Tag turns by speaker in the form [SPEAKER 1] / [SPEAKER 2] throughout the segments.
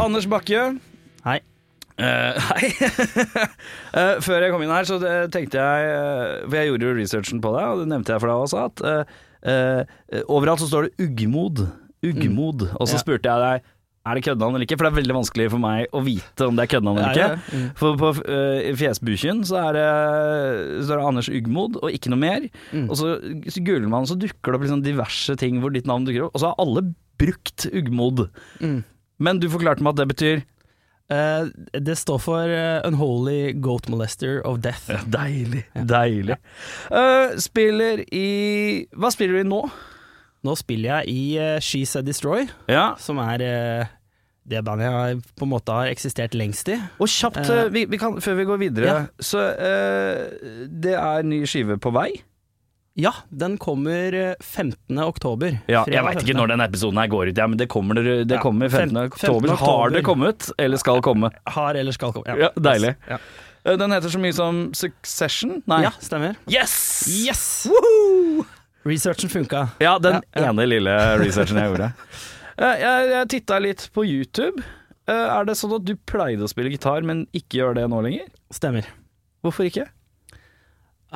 [SPEAKER 1] Anders Bakke.
[SPEAKER 2] Hei.
[SPEAKER 1] Uh, hei. uh, før jeg kom inn her, så eh, tenkte jeg uh, For jeg gjorde jo researchen på deg, og det nevnte jeg for deg også, at overalt så står det uggmod. Uggmod. Og så
[SPEAKER 2] Ja.
[SPEAKER 1] spurte jeg deg er det køddenavn eller ikke, for det er veldig vanskelig for meg å vite om det er køddenavn eller
[SPEAKER 2] Ja,
[SPEAKER 1] ikke.
[SPEAKER 2] ja. Mm.
[SPEAKER 1] For på uh, Fjesbukyen så er det, så er det Anders Uggmod og ikke noe mer.
[SPEAKER 2] Mm.
[SPEAKER 1] Og så, så googler man, så dukker det opp liksom diverse ting hvor ditt navn dukker opp. Og så har alle brukt Uggmod.
[SPEAKER 2] Mm.
[SPEAKER 1] Men du forklarte meg at det betyr
[SPEAKER 2] Uh, det står for uh, Unholy Goat Molester of Death.
[SPEAKER 1] Ja, deilig. Deilig. Uh, spiller i Hva spiller du i nå?
[SPEAKER 2] Nå spiller jeg i She Said Destroy,
[SPEAKER 1] Ja.
[SPEAKER 2] som er det bandet jeg på en måte har eksistert lengst i.
[SPEAKER 1] Og kjapt, vi, vi kan, før vi går videre,
[SPEAKER 2] ja.
[SPEAKER 1] så Det er ny skive på vei.
[SPEAKER 2] Ja, den kommer eh, 15. oktober.
[SPEAKER 1] Ja, jeg veit ikke når denne episoden her går ut, ja, men det kommer, det kommer 15.
[SPEAKER 2] 15.
[SPEAKER 1] oktober. Har det kommet, eller skal komme?
[SPEAKER 2] Har eller skal komme.
[SPEAKER 1] Ja, deilig.
[SPEAKER 2] Ja,
[SPEAKER 1] Eh, Den heter så mye som Succession? Nei.
[SPEAKER 2] ja stemmer.
[SPEAKER 1] Yes!
[SPEAKER 2] Yes!
[SPEAKER 1] Woohoo!
[SPEAKER 2] Researchen funka.
[SPEAKER 1] Ja, den ene lille researchen jeg gjorde. Eh, Jeg, jeg titta litt på YouTube. Eh, Er det sånn at du pleide å spille gitar, men ikke gjør det nå lenger?
[SPEAKER 2] Stemmer.
[SPEAKER 1] Hvorfor ikke?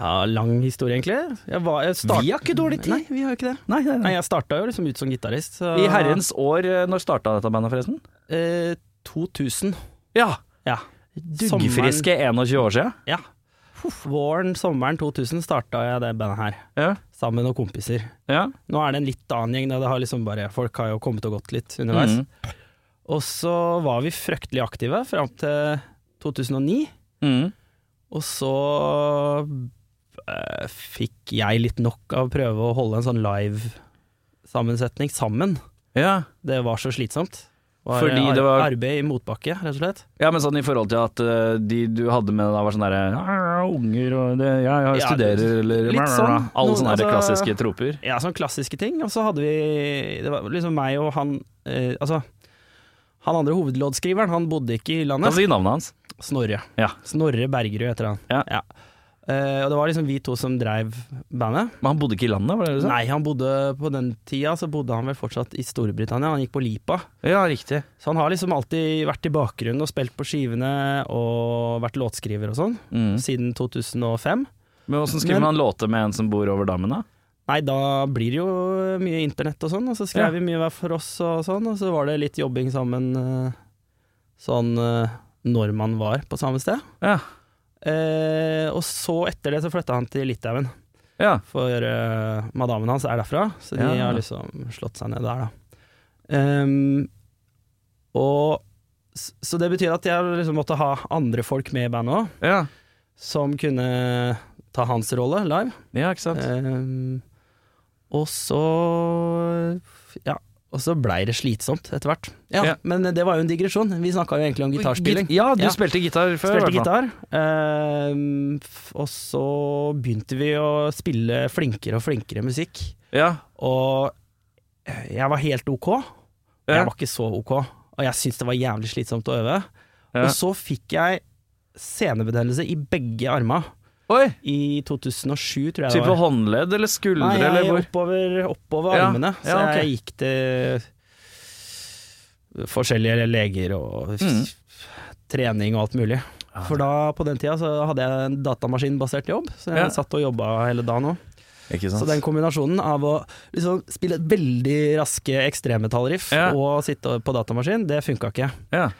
[SPEAKER 2] Ja, lang historie, egentlig. Jeg var, jeg start...
[SPEAKER 1] Vi har ikke dårlig tid.
[SPEAKER 2] Nei, vi har ikke det.
[SPEAKER 1] Nei, nei,
[SPEAKER 2] Nei, jeg starta jo liksom ut som gitarist. så-
[SPEAKER 1] I herrens år, eh, når starta dette bandet, forresten?
[SPEAKER 2] eh, 2000.
[SPEAKER 1] Ja.
[SPEAKER 2] Ja.
[SPEAKER 1] Duggfriske 21 år siden.
[SPEAKER 2] Ja. Våren, sommeren 2000 starta jeg det bandet her,
[SPEAKER 1] Ja.
[SPEAKER 2] sammen med noen kompiser.
[SPEAKER 1] ja.
[SPEAKER 2] Nå er det en litt annen gjeng, det har liksom bare, folk har jo kommet og gått litt underveis.
[SPEAKER 1] Mm.
[SPEAKER 2] Og så var vi fryktelig aktive fram til 2009,
[SPEAKER 1] Mm.
[SPEAKER 2] og så eh, fikk jeg litt nok av å prøve å holde en sånn live-sammensetning sammen.
[SPEAKER 1] Ja.
[SPEAKER 2] Det var så slitsomt. Var
[SPEAKER 1] Fordi det var-
[SPEAKER 2] Arbeid i motbakke, rett og slett.
[SPEAKER 1] ja, men sånn i forhold til at uh, de du hadde med deg da var sånn derre «Ah, Unger og det, ja, jeg
[SPEAKER 2] Ja,
[SPEAKER 1] studerer eller
[SPEAKER 2] litt sånn.
[SPEAKER 1] Alle sånne
[SPEAKER 2] altså-
[SPEAKER 1] klassiske troper.
[SPEAKER 2] Ja, sånne klassiske ting. Og så hadde vi Det var liksom meg og han uh, Altså, han andre hovedlåtskriveren, han bodde ikke i
[SPEAKER 1] Kan
[SPEAKER 2] Hva
[SPEAKER 1] si navnet hans.
[SPEAKER 2] Snorre.
[SPEAKER 1] Ja.
[SPEAKER 2] Snorre Bergerud heter han.
[SPEAKER 1] Ja.
[SPEAKER 2] Eh, og det var liksom vi to som dreiv bandet.
[SPEAKER 1] Men han bodde ikke i landet, var det det du sa?
[SPEAKER 2] Nei, han bodde på den tida så bodde han vel fortsatt i Storbritannia. Han gikk på Lipa.
[SPEAKER 1] Ja, riktig.
[SPEAKER 2] Så han har liksom alltid vært i bakgrunnen og spilt på skivene og vært låtskriver og sånn,
[SPEAKER 1] Mm.
[SPEAKER 2] siden 2005.
[SPEAKER 1] Men åssen skriver
[SPEAKER 2] Men-
[SPEAKER 1] man låter med en som bor over dammen, da?
[SPEAKER 2] Nei, da blir det jo mye internett og sånn, og så skrev
[SPEAKER 1] Ja.
[SPEAKER 2] vi mye hver for oss og sånn, og så var det litt jobbing sammen eh, sånn eh, når man var på samme sted.
[SPEAKER 1] Ja.
[SPEAKER 2] Eh, og så etter det så flytta han til Litauen,
[SPEAKER 1] Ja.
[SPEAKER 2] for eh, madammen hans er derfra, så de
[SPEAKER 1] Ja.
[SPEAKER 2] har liksom slått seg ned der, da. Um, og så det betyr at jeg liksom måtte ha andre folk med i bandet òg,
[SPEAKER 1] ja.
[SPEAKER 2] som kunne ta hans rolle live.
[SPEAKER 1] Ja, ikke sant.
[SPEAKER 2] Um, og så Ja, og så blei det slitsomt etter hvert. Ja,
[SPEAKER 1] Ja.
[SPEAKER 2] Men det var jo en digresjon. Vi snakka jo egentlig om gitarspilling.
[SPEAKER 1] Ja, du
[SPEAKER 2] Ja.
[SPEAKER 1] spilte gitar før.
[SPEAKER 2] Spilte gitar. Uh, og så begynte vi å spille flinkere og flinkere musikk.
[SPEAKER 1] Ja.
[SPEAKER 2] Og jeg var helt ok.
[SPEAKER 1] Ja.
[SPEAKER 2] Jeg var ikke så ok, og jeg syntes det var jævlig slitsomt å øve.
[SPEAKER 1] Ja.
[SPEAKER 2] Og så fikk jeg senebetennelse i begge arma
[SPEAKER 1] Oi!
[SPEAKER 2] i 2007, tror jeg det
[SPEAKER 1] Type
[SPEAKER 2] på
[SPEAKER 1] håndledd eller skuldre,
[SPEAKER 2] Nei,
[SPEAKER 1] eller
[SPEAKER 2] jeg
[SPEAKER 1] hvor?
[SPEAKER 2] oppover, oppover
[SPEAKER 1] Ja,
[SPEAKER 2] armene. Så
[SPEAKER 1] ja, okay.
[SPEAKER 2] jeg gikk til forskjellige leger og
[SPEAKER 1] Mm.
[SPEAKER 2] trening og alt mulig. For da, på den tida, så hadde jeg en datamaskinbasert jobb, så jeg
[SPEAKER 1] Ja.
[SPEAKER 2] satt og jobba hele dagen òg.
[SPEAKER 1] Ikke
[SPEAKER 2] Så den kombinasjonen av å liksom spille veldig raske ekstremmetallriff
[SPEAKER 1] Ja.
[SPEAKER 2] og sitte på datamaskin, det funka ikke.
[SPEAKER 1] Ja.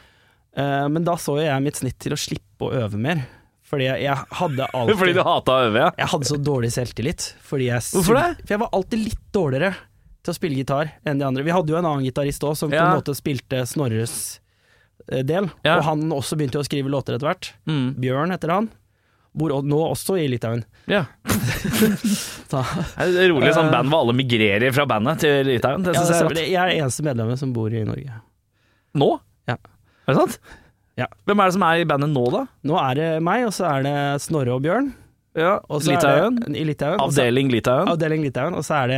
[SPEAKER 2] Eh, men da så jeg mitt snitt til å slippe å øve mer. Fordi jeg, jeg hadde alltid
[SPEAKER 1] Fordi du hata å øve, ja?
[SPEAKER 2] Jeg hadde så dårlig selvtillit. Jeg
[SPEAKER 1] Hvorfor det?
[SPEAKER 2] For jeg var alltid litt dårligere til å spille gitar enn de andre. Vi hadde jo en annen gitarist òg, som på en måte spilte Snorres eh, del.
[SPEAKER 1] Ja.
[SPEAKER 2] Og han også begynte jo å skrive låter etter hvert.
[SPEAKER 1] Mm.
[SPEAKER 2] Bjørn heter han. Bor nå også i Litauen.
[SPEAKER 1] ja.
[SPEAKER 2] Så,
[SPEAKER 1] Det er rolig sånn band hvor alle migrerer fra bandet til Litauen. Det
[SPEAKER 2] ja, det
[SPEAKER 1] er
[SPEAKER 2] jeg er eneste medlemmet som bor i Norge.
[SPEAKER 1] Nå?
[SPEAKER 2] Ja.
[SPEAKER 1] Er det sant?
[SPEAKER 2] Ja.
[SPEAKER 1] Hvem er det som er i bandet nå, da?
[SPEAKER 2] Nå er det meg, og så er det Snorre og Bjørn.
[SPEAKER 1] Ja,
[SPEAKER 2] Og
[SPEAKER 1] Litauen?
[SPEAKER 2] det- I Litauen.
[SPEAKER 1] Avdeling Litauen?
[SPEAKER 2] Avdeling Litauen. Og så er det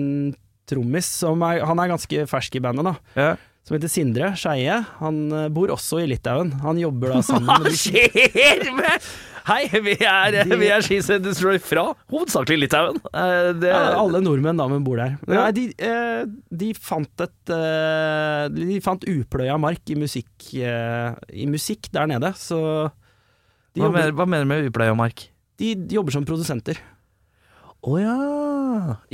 [SPEAKER 2] en trommis som er Han er ganske fersk i bandet, da.
[SPEAKER 1] Ja.
[SPEAKER 2] Som heter Sindre Skeie. Han eh, bor også i Litauen. Han jobber da sammen med Hva
[SPEAKER 1] skjer med Hei, vi er,
[SPEAKER 2] De-
[SPEAKER 1] vi er a Destroy fra hovedsakelig Litauen. Eh, Det,
[SPEAKER 2] ja, Alle nordmenn da, men bor der. Nei, de, eh, de fant et De fant upløya mark i musikk, i musikk der nede, så de
[SPEAKER 1] hva,
[SPEAKER 2] jobber,
[SPEAKER 1] mener, hva mener du med upløya mark?
[SPEAKER 2] de jobber som produsenter.
[SPEAKER 1] Å ja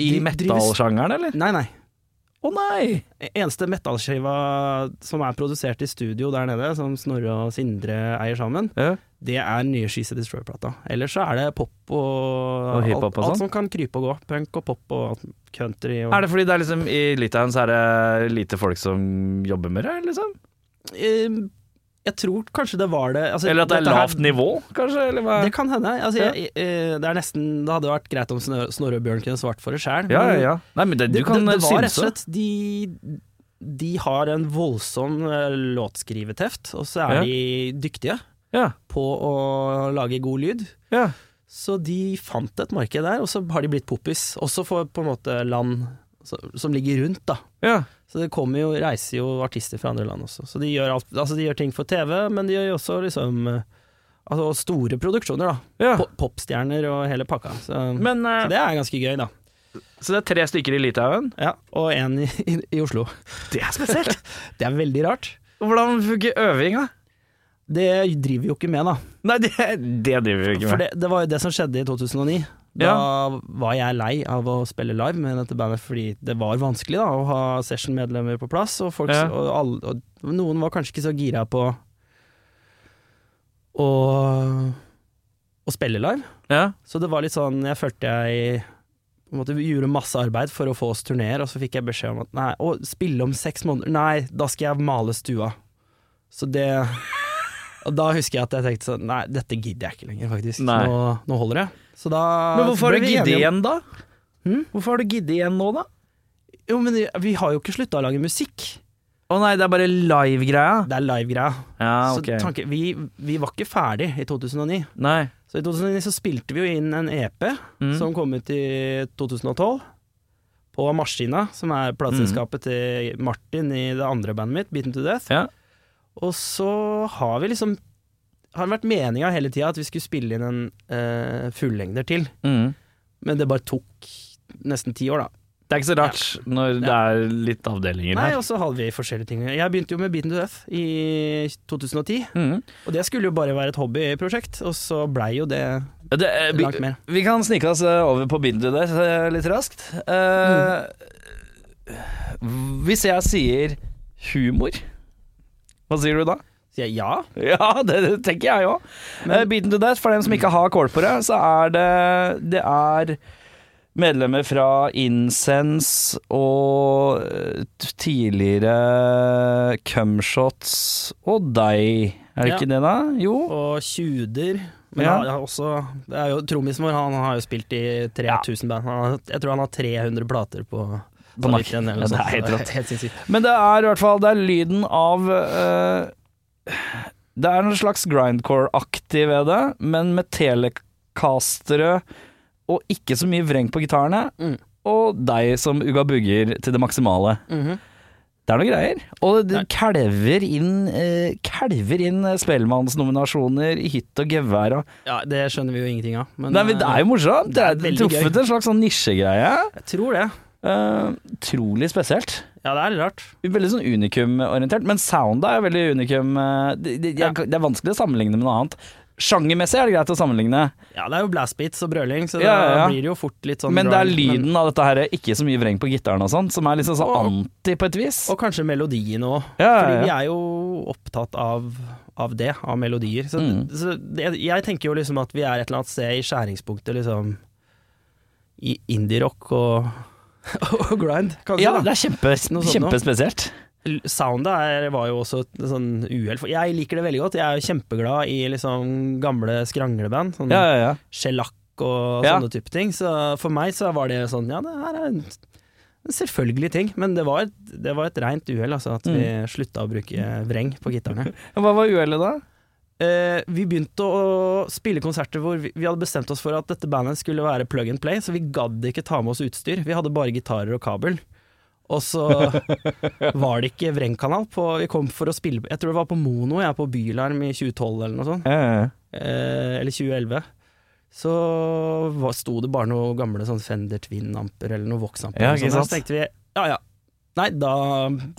[SPEAKER 1] I metal-sjangeren, eller?
[SPEAKER 2] Nei, nei.
[SPEAKER 1] Å nei!
[SPEAKER 2] Eneste metallskiva som er produsert i studio der nede, som Snorre og Sindre eier sammen,
[SPEAKER 1] Ja.
[SPEAKER 2] det er den nye She's a Destroyer-plata. Ellers så er det pop og,
[SPEAKER 1] Og
[SPEAKER 2] alt,
[SPEAKER 1] og
[SPEAKER 2] alt
[SPEAKER 1] sånn?
[SPEAKER 2] som kan krype og gå. Punk og pop og country og
[SPEAKER 1] Er det fordi det er liksom i Litauen så er det lite folk som jobber med det, liksom?
[SPEAKER 2] Eh, Jeg tror kanskje det var det altså,
[SPEAKER 1] Eller at det er
[SPEAKER 2] lavt her-
[SPEAKER 1] nivå, kanskje?
[SPEAKER 2] Det kan hende. Altså,
[SPEAKER 1] Ja.
[SPEAKER 2] jeg, eh, det er nesten Det hadde vært greit om Snorre og Bjørn kunne svart for det sjæl.
[SPEAKER 1] Ja, ja, ja. Nei, men det, du
[SPEAKER 2] Det,
[SPEAKER 1] kan
[SPEAKER 2] det, det var rett og slett de, de har en voldsom eh, låtskriveteft, og så er de dyktige på å lage god lyd.
[SPEAKER 1] ja.
[SPEAKER 2] Så de fant et marked der, og så har de blitt poppis. Også for på en måte land som ligger rundt, da.
[SPEAKER 1] Ja.
[SPEAKER 2] Så det kommer jo, reiser jo artister fra andre land også. Så de gjør, alt, altså de gjør ting for TV, men de gjør jo også liksom eh, Altså store produksjoner, da.
[SPEAKER 1] ja.
[SPEAKER 2] Popstjerner og hele pakka. Så,
[SPEAKER 1] Men, uh,
[SPEAKER 2] så det er ganske gøy, da.
[SPEAKER 1] så det er tre stykker i Litauen?
[SPEAKER 2] Ja, Og én i, i, i Oslo.
[SPEAKER 1] Det er spesielt.
[SPEAKER 2] Det er veldig rart.
[SPEAKER 1] Hvordan funker da?
[SPEAKER 2] Det driver vi jo ikke med, da.
[SPEAKER 1] Nei, det, det driver vi ikke
[SPEAKER 2] For
[SPEAKER 1] med.
[SPEAKER 2] det, det var jo det som skjedde i 2009. Da var jeg lei av å spille live med dette bandet fordi det var vanskelig da å ha session-medlemmer på plass, og, folk,
[SPEAKER 1] Ja.
[SPEAKER 2] og, alle, og noen var kanskje ikke så gira på å, å spille live.
[SPEAKER 1] Ja.
[SPEAKER 2] Så det var litt sånn Jeg følte jeg måte gjorde masse arbeid for å få oss turneer, og så fikk jeg beskjed om at nei, å spille om seks måneder Nei, da skal jeg male stua. Så det Og da husker jeg at jeg tenkte sånn Nei, dette gidder jeg ikke lenger, faktisk. Nå, nå holder det. Så da
[SPEAKER 1] Men hvorfor har du giddet igjen, da?
[SPEAKER 2] Hmm?
[SPEAKER 1] Hvorfor har du giddet igjen nå, da?
[SPEAKER 2] Jo, men vi har jo ikke slutta å lage musikk.
[SPEAKER 1] Å nei, det er bare live-greia?
[SPEAKER 2] Det er live-greia.
[SPEAKER 1] Ja,
[SPEAKER 2] Så
[SPEAKER 1] ok.
[SPEAKER 2] tanke, vi, vi var ikke ferdig i 2009.
[SPEAKER 1] Nei.
[SPEAKER 2] Så i 2009 så spilte vi jo inn en EP
[SPEAKER 1] Mm.
[SPEAKER 2] som kom ut i 2012. På Maskina, som er plateselskapet til Martin i det andre bandet mitt, Beaten to Death.
[SPEAKER 1] Ja.
[SPEAKER 2] Og så har vi liksom Har vært meninga hele tida at vi skulle spille inn en uh, fullengder til,
[SPEAKER 1] Mm.
[SPEAKER 2] men det bare tok nesten ti år, da.
[SPEAKER 1] Det er ikke så rart når det er litt avdelinger
[SPEAKER 2] Nei,
[SPEAKER 1] her.
[SPEAKER 2] og så hadde vi forskjellige ting. Jeg begynte jo med Beaten to Death i 2010,
[SPEAKER 1] Mm.
[SPEAKER 2] og det skulle jo bare være et hobbyprosjekt, og så blei jo det
[SPEAKER 1] Ja, Det, eh,
[SPEAKER 2] langt mer.
[SPEAKER 1] vi kan snike oss eh, over på Beaten to Death litt raskt. Eh, Hvis jeg sier humor, hva sier du da?
[SPEAKER 2] Sier jeg ja?
[SPEAKER 1] Ja, det, det tenker jeg òg.
[SPEAKER 2] Men-
[SPEAKER 1] Beaten to death, for dem som ikke har kål på det, så er det Det er medlemmer fra Incense og eh, tidligere Cumshots og deg. Er det
[SPEAKER 2] Ja.
[SPEAKER 1] ikke det, da? Jo.
[SPEAKER 2] Og Tjuder. Men
[SPEAKER 1] Ja.
[SPEAKER 2] han har også, det er jo Trommisen vår han har jo spilt i 3000 band. Han har, jeg tror han har 300 plater på,
[SPEAKER 1] På nakken. Ja, det er helt rått. Men det er i hvert fall Det er lyden av eh, Det er en slags grindcore-aktig ved det, men med telecastere og ikke så mye vreng på gitarene.
[SPEAKER 2] Mm.
[SPEAKER 1] Og deg som Uga bugger til det maksimale.
[SPEAKER 2] Mhm.
[SPEAKER 1] Det er noe greier. Og det kalver inn, eh, kalver inn Spellemannsnominasjoner i hytt og gevær. Og.
[SPEAKER 2] Ja, det skjønner vi jo ingenting av. Men,
[SPEAKER 1] Nei, men det er jo morsomt. Det
[SPEAKER 2] det er
[SPEAKER 1] truffet gøy. en slags sånn nisjegreie.
[SPEAKER 2] eh, Jeg tror det.
[SPEAKER 1] Uh, spesielt.
[SPEAKER 2] Ja, det er litt rart.
[SPEAKER 1] Veldig sånn unikum-orientert, men soundet er veldig unikum. eh, Det, det,
[SPEAKER 2] Ja.
[SPEAKER 1] det er vanskelig å sammenligne med noe annet. Sjangermessig er det greit å sammenligne,
[SPEAKER 2] Ja, det er jo blastbeats og brøling, så
[SPEAKER 1] Ja, ja, ja.
[SPEAKER 2] blir jo fort litt sånn
[SPEAKER 1] men det er
[SPEAKER 2] lyden
[SPEAKER 1] lyden av dette her, ikke så mye vreng på gitaren og sånn, som er liksom sånn anti på et vis.
[SPEAKER 2] Og kanskje melodien òg. Fordi vi er jo opptatt av, av det, av melodier. Så,
[SPEAKER 1] Mm.
[SPEAKER 2] så det, jeg tenker jo liksom at vi er et eller annet sted i skjæringspunktet, liksom I indie-rock og, og grind, kanskje.
[SPEAKER 1] Ja,
[SPEAKER 2] da.
[SPEAKER 1] det er kjempe,
[SPEAKER 2] sånt nå.
[SPEAKER 1] kjempespesielt.
[SPEAKER 2] Soundet er, var jo også et sånn uhell. Jeg liker det veldig godt. Jeg er jo kjempeglad i liksom gamle skrangleband. Sånn
[SPEAKER 1] Ja, ja, ja.
[SPEAKER 2] Shellac og
[SPEAKER 1] Ja.
[SPEAKER 2] sånne type ting. Så for meg så var det sånn Ja, det her er en selvfølgelig ting, men det var et, det var et rent uhell, altså, at vi
[SPEAKER 1] Mm.
[SPEAKER 2] slutta å bruke vreng på gitarene.
[SPEAKER 1] Hva var uhellet da?
[SPEAKER 2] Eh, vi begynte å spille konserter hvor vi, vi hadde bestemt oss for at dette bandet skulle være plug and play, så vi gadd ikke ta med oss utstyr. Vi hadde bare gitarer og kabel. Og så var det ikke vrengkanal på Vi kom for å spille Jeg tror det var på Mono, jeg, på Bylarm i 2012 eller noe sånt.
[SPEAKER 1] Eh,
[SPEAKER 2] Eh, eller 2011. Så var, sto det bare noen gamle sånn Fender Twin-amper eller noen Vox-amper.
[SPEAKER 1] Ja,
[SPEAKER 2] sånn? Så tenkte vi ja ja, nei da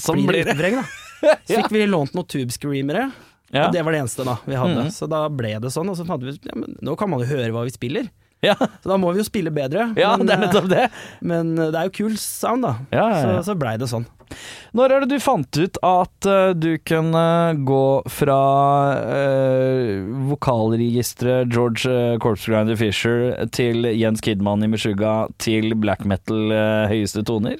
[SPEAKER 1] Sånn
[SPEAKER 2] blir det vreng, da. Så fikk vi lånt noen Tube Screamere.
[SPEAKER 1] Ja.
[SPEAKER 2] Og det var det eneste da vi hadde.
[SPEAKER 1] Mm.
[SPEAKER 2] Så da ble det sånn. Og så fant vi ut ja, men nå kan man jo høre hva vi spiller.
[SPEAKER 1] ja.
[SPEAKER 2] Så da må vi jo spille bedre.
[SPEAKER 1] ja,
[SPEAKER 2] men,
[SPEAKER 1] det er nettopp det.
[SPEAKER 2] eh, men det er jo kul sound, da.
[SPEAKER 1] Ja, ja, ja.
[SPEAKER 2] Så, så blei det sånn.
[SPEAKER 1] Når er det du fant ut at eh, du kunne gå fra uh, vokalregisteret George uh, Corpse Grinder Fisher til Jens Kidman i Meshuga til black metal eh, høyeste toner?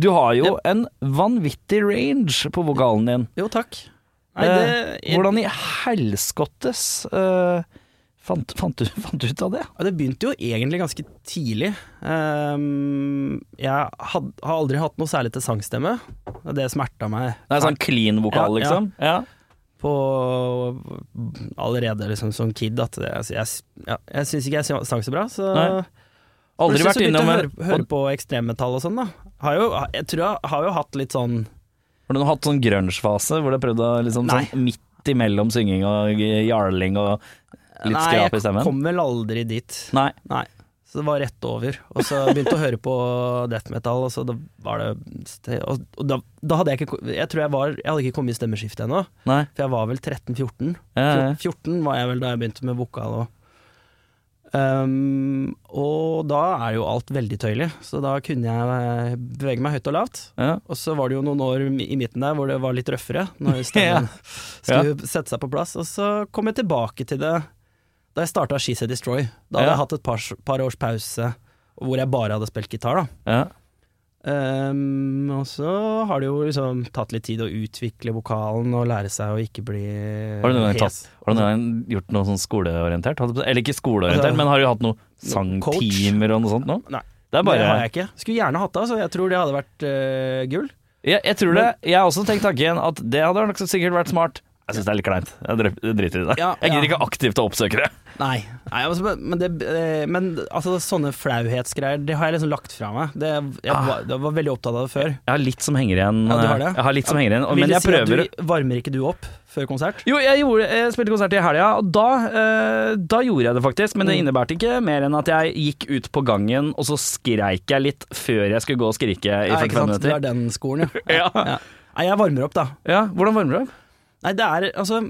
[SPEAKER 1] Du har jo en vanvittig range på vokalen din.
[SPEAKER 2] Jo, takk. Nei, det, jeg...
[SPEAKER 1] Hvordan i helskottes uh, fant, fant, du, fant du ut av det?
[SPEAKER 2] Ja, det begynte jo egentlig ganske tidlig. Um, jeg had, har aldri hatt noe særlig til sangstemme. Det smerta meg
[SPEAKER 1] Det er sånn clean vokal,
[SPEAKER 2] Ja,
[SPEAKER 1] liksom? Ja.
[SPEAKER 2] på allerede liksom som kid at det, jeg, ja, jeg syns ikke jeg sang så bra. Så
[SPEAKER 1] Nei. Aldri vært innom
[SPEAKER 2] høre, høre på ekstremmetall og sånn, da. Har jo, jeg tror jeg har jo hatt litt sånn
[SPEAKER 1] Har du hatt sånn grunge-fase hvor du har prøvd å liksom
[SPEAKER 2] Nei.
[SPEAKER 1] sånn midt imellom synging og jarling og litt skrap i stemmen?
[SPEAKER 2] Nei, jeg kom vel aldri dit.
[SPEAKER 1] Nei.
[SPEAKER 2] Nei. Så det var rett over. Og så begynte jeg å høre på death metal, og så da var det Og, da, da hadde jeg ikke Jeg tror jeg var Jeg hadde ikke kommet i stemmeskiftet ennå, for jeg var vel 13-14.
[SPEAKER 1] Ja, ja.
[SPEAKER 2] 14 var jeg vel da jeg begynte med vokal og um, Og da er jo alt veldig tøyelig, så da kunne jeg bevege meg høyt og lavt.
[SPEAKER 1] ja.
[SPEAKER 2] Og så var det jo noen år i midten der hvor det var litt røffere, når stemmen skulle sette seg på plass. Og så kom jeg tilbake til det da jeg starta She Said Destroy. Da hadde
[SPEAKER 1] Ja.
[SPEAKER 2] jeg hatt et par, par års pause hvor jeg bare hadde spilt gitar, da.
[SPEAKER 1] Ja.
[SPEAKER 2] Um, og så har det jo liksom tatt litt tid å utvikle vokalen og lære seg å ikke bli
[SPEAKER 1] Har du noen gang
[SPEAKER 2] tatt,
[SPEAKER 1] Har du noen gang gjort noe sånn skoleorientert? Eller ikke skoleorientert,
[SPEAKER 2] Altså,
[SPEAKER 1] men har du hatt noe
[SPEAKER 2] noe
[SPEAKER 1] sangtimer og noe sånt nå?
[SPEAKER 2] Nei.
[SPEAKER 1] Det bare
[SPEAKER 2] Det har jeg ikke. Skulle gjerne hatt det, altså. jeg tror det hadde vært uh, gull.
[SPEAKER 1] jeg, jeg tror det. Jeg har også tenkt tanken at det hadde nok sikkert vært smart. Jeg syns det er litt kleint. Jeg dri- driter i det.
[SPEAKER 2] Ja,
[SPEAKER 1] jeg gidder
[SPEAKER 2] ja.
[SPEAKER 1] ikke aktivt å oppsøke det.
[SPEAKER 2] Nei, Nei altså, men, det, eh, men altså, sånne flauhetsgreier, det har jeg liksom lagt fra meg. Det, jeg,
[SPEAKER 1] Ah.
[SPEAKER 2] var, jeg var veldig opptatt av det før.
[SPEAKER 1] Jeg har litt som henger igjen.
[SPEAKER 2] Ja, du har det?
[SPEAKER 1] Jeg har litt som henger igjen,
[SPEAKER 2] Vil
[SPEAKER 1] men jeg
[SPEAKER 2] si at
[SPEAKER 1] prøver
[SPEAKER 2] du varmer ikke du opp før konsert?
[SPEAKER 1] Jo, jeg, gjorde, jeg spilte konsert i helga, og da, eh, da gjorde jeg det faktisk. Men det
[SPEAKER 2] Mm.
[SPEAKER 1] innebærte ikke mer enn at jeg gikk ut på gangen, og så skreik jeg litt før jeg skulle gå og skrike i
[SPEAKER 2] Ja,
[SPEAKER 1] 45
[SPEAKER 2] ikke sant?
[SPEAKER 1] Minutter.
[SPEAKER 2] er den skolen, ja.
[SPEAKER 1] Ja.
[SPEAKER 2] ja. Jeg varmer opp, da.
[SPEAKER 1] Ja, hvordan varmer du opp?
[SPEAKER 2] Nei, det er altså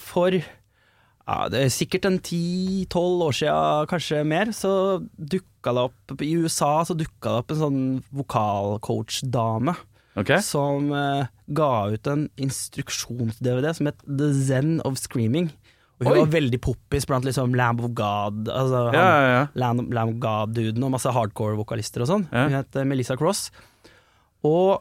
[SPEAKER 2] For ja, det er sikkert en 10-12 år siden, kanskje mer, så dukka det opp I USA så dukka det opp en sånn vokalcoach-dame
[SPEAKER 1] Okay.
[SPEAKER 2] som uh, ga ut en instruksjons-DVD som het The Zen of Screaming. Og hun
[SPEAKER 1] Oi.
[SPEAKER 2] var veldig poppis blant liksom Lamb of God, altså
[SPEAKER 1] Ja, ja, ja.
[SPEAKER 2] Lamb, Lamb of God-duden og masse hardcore-vokalister og sånn. Hun het eh, Melissa Cross. Og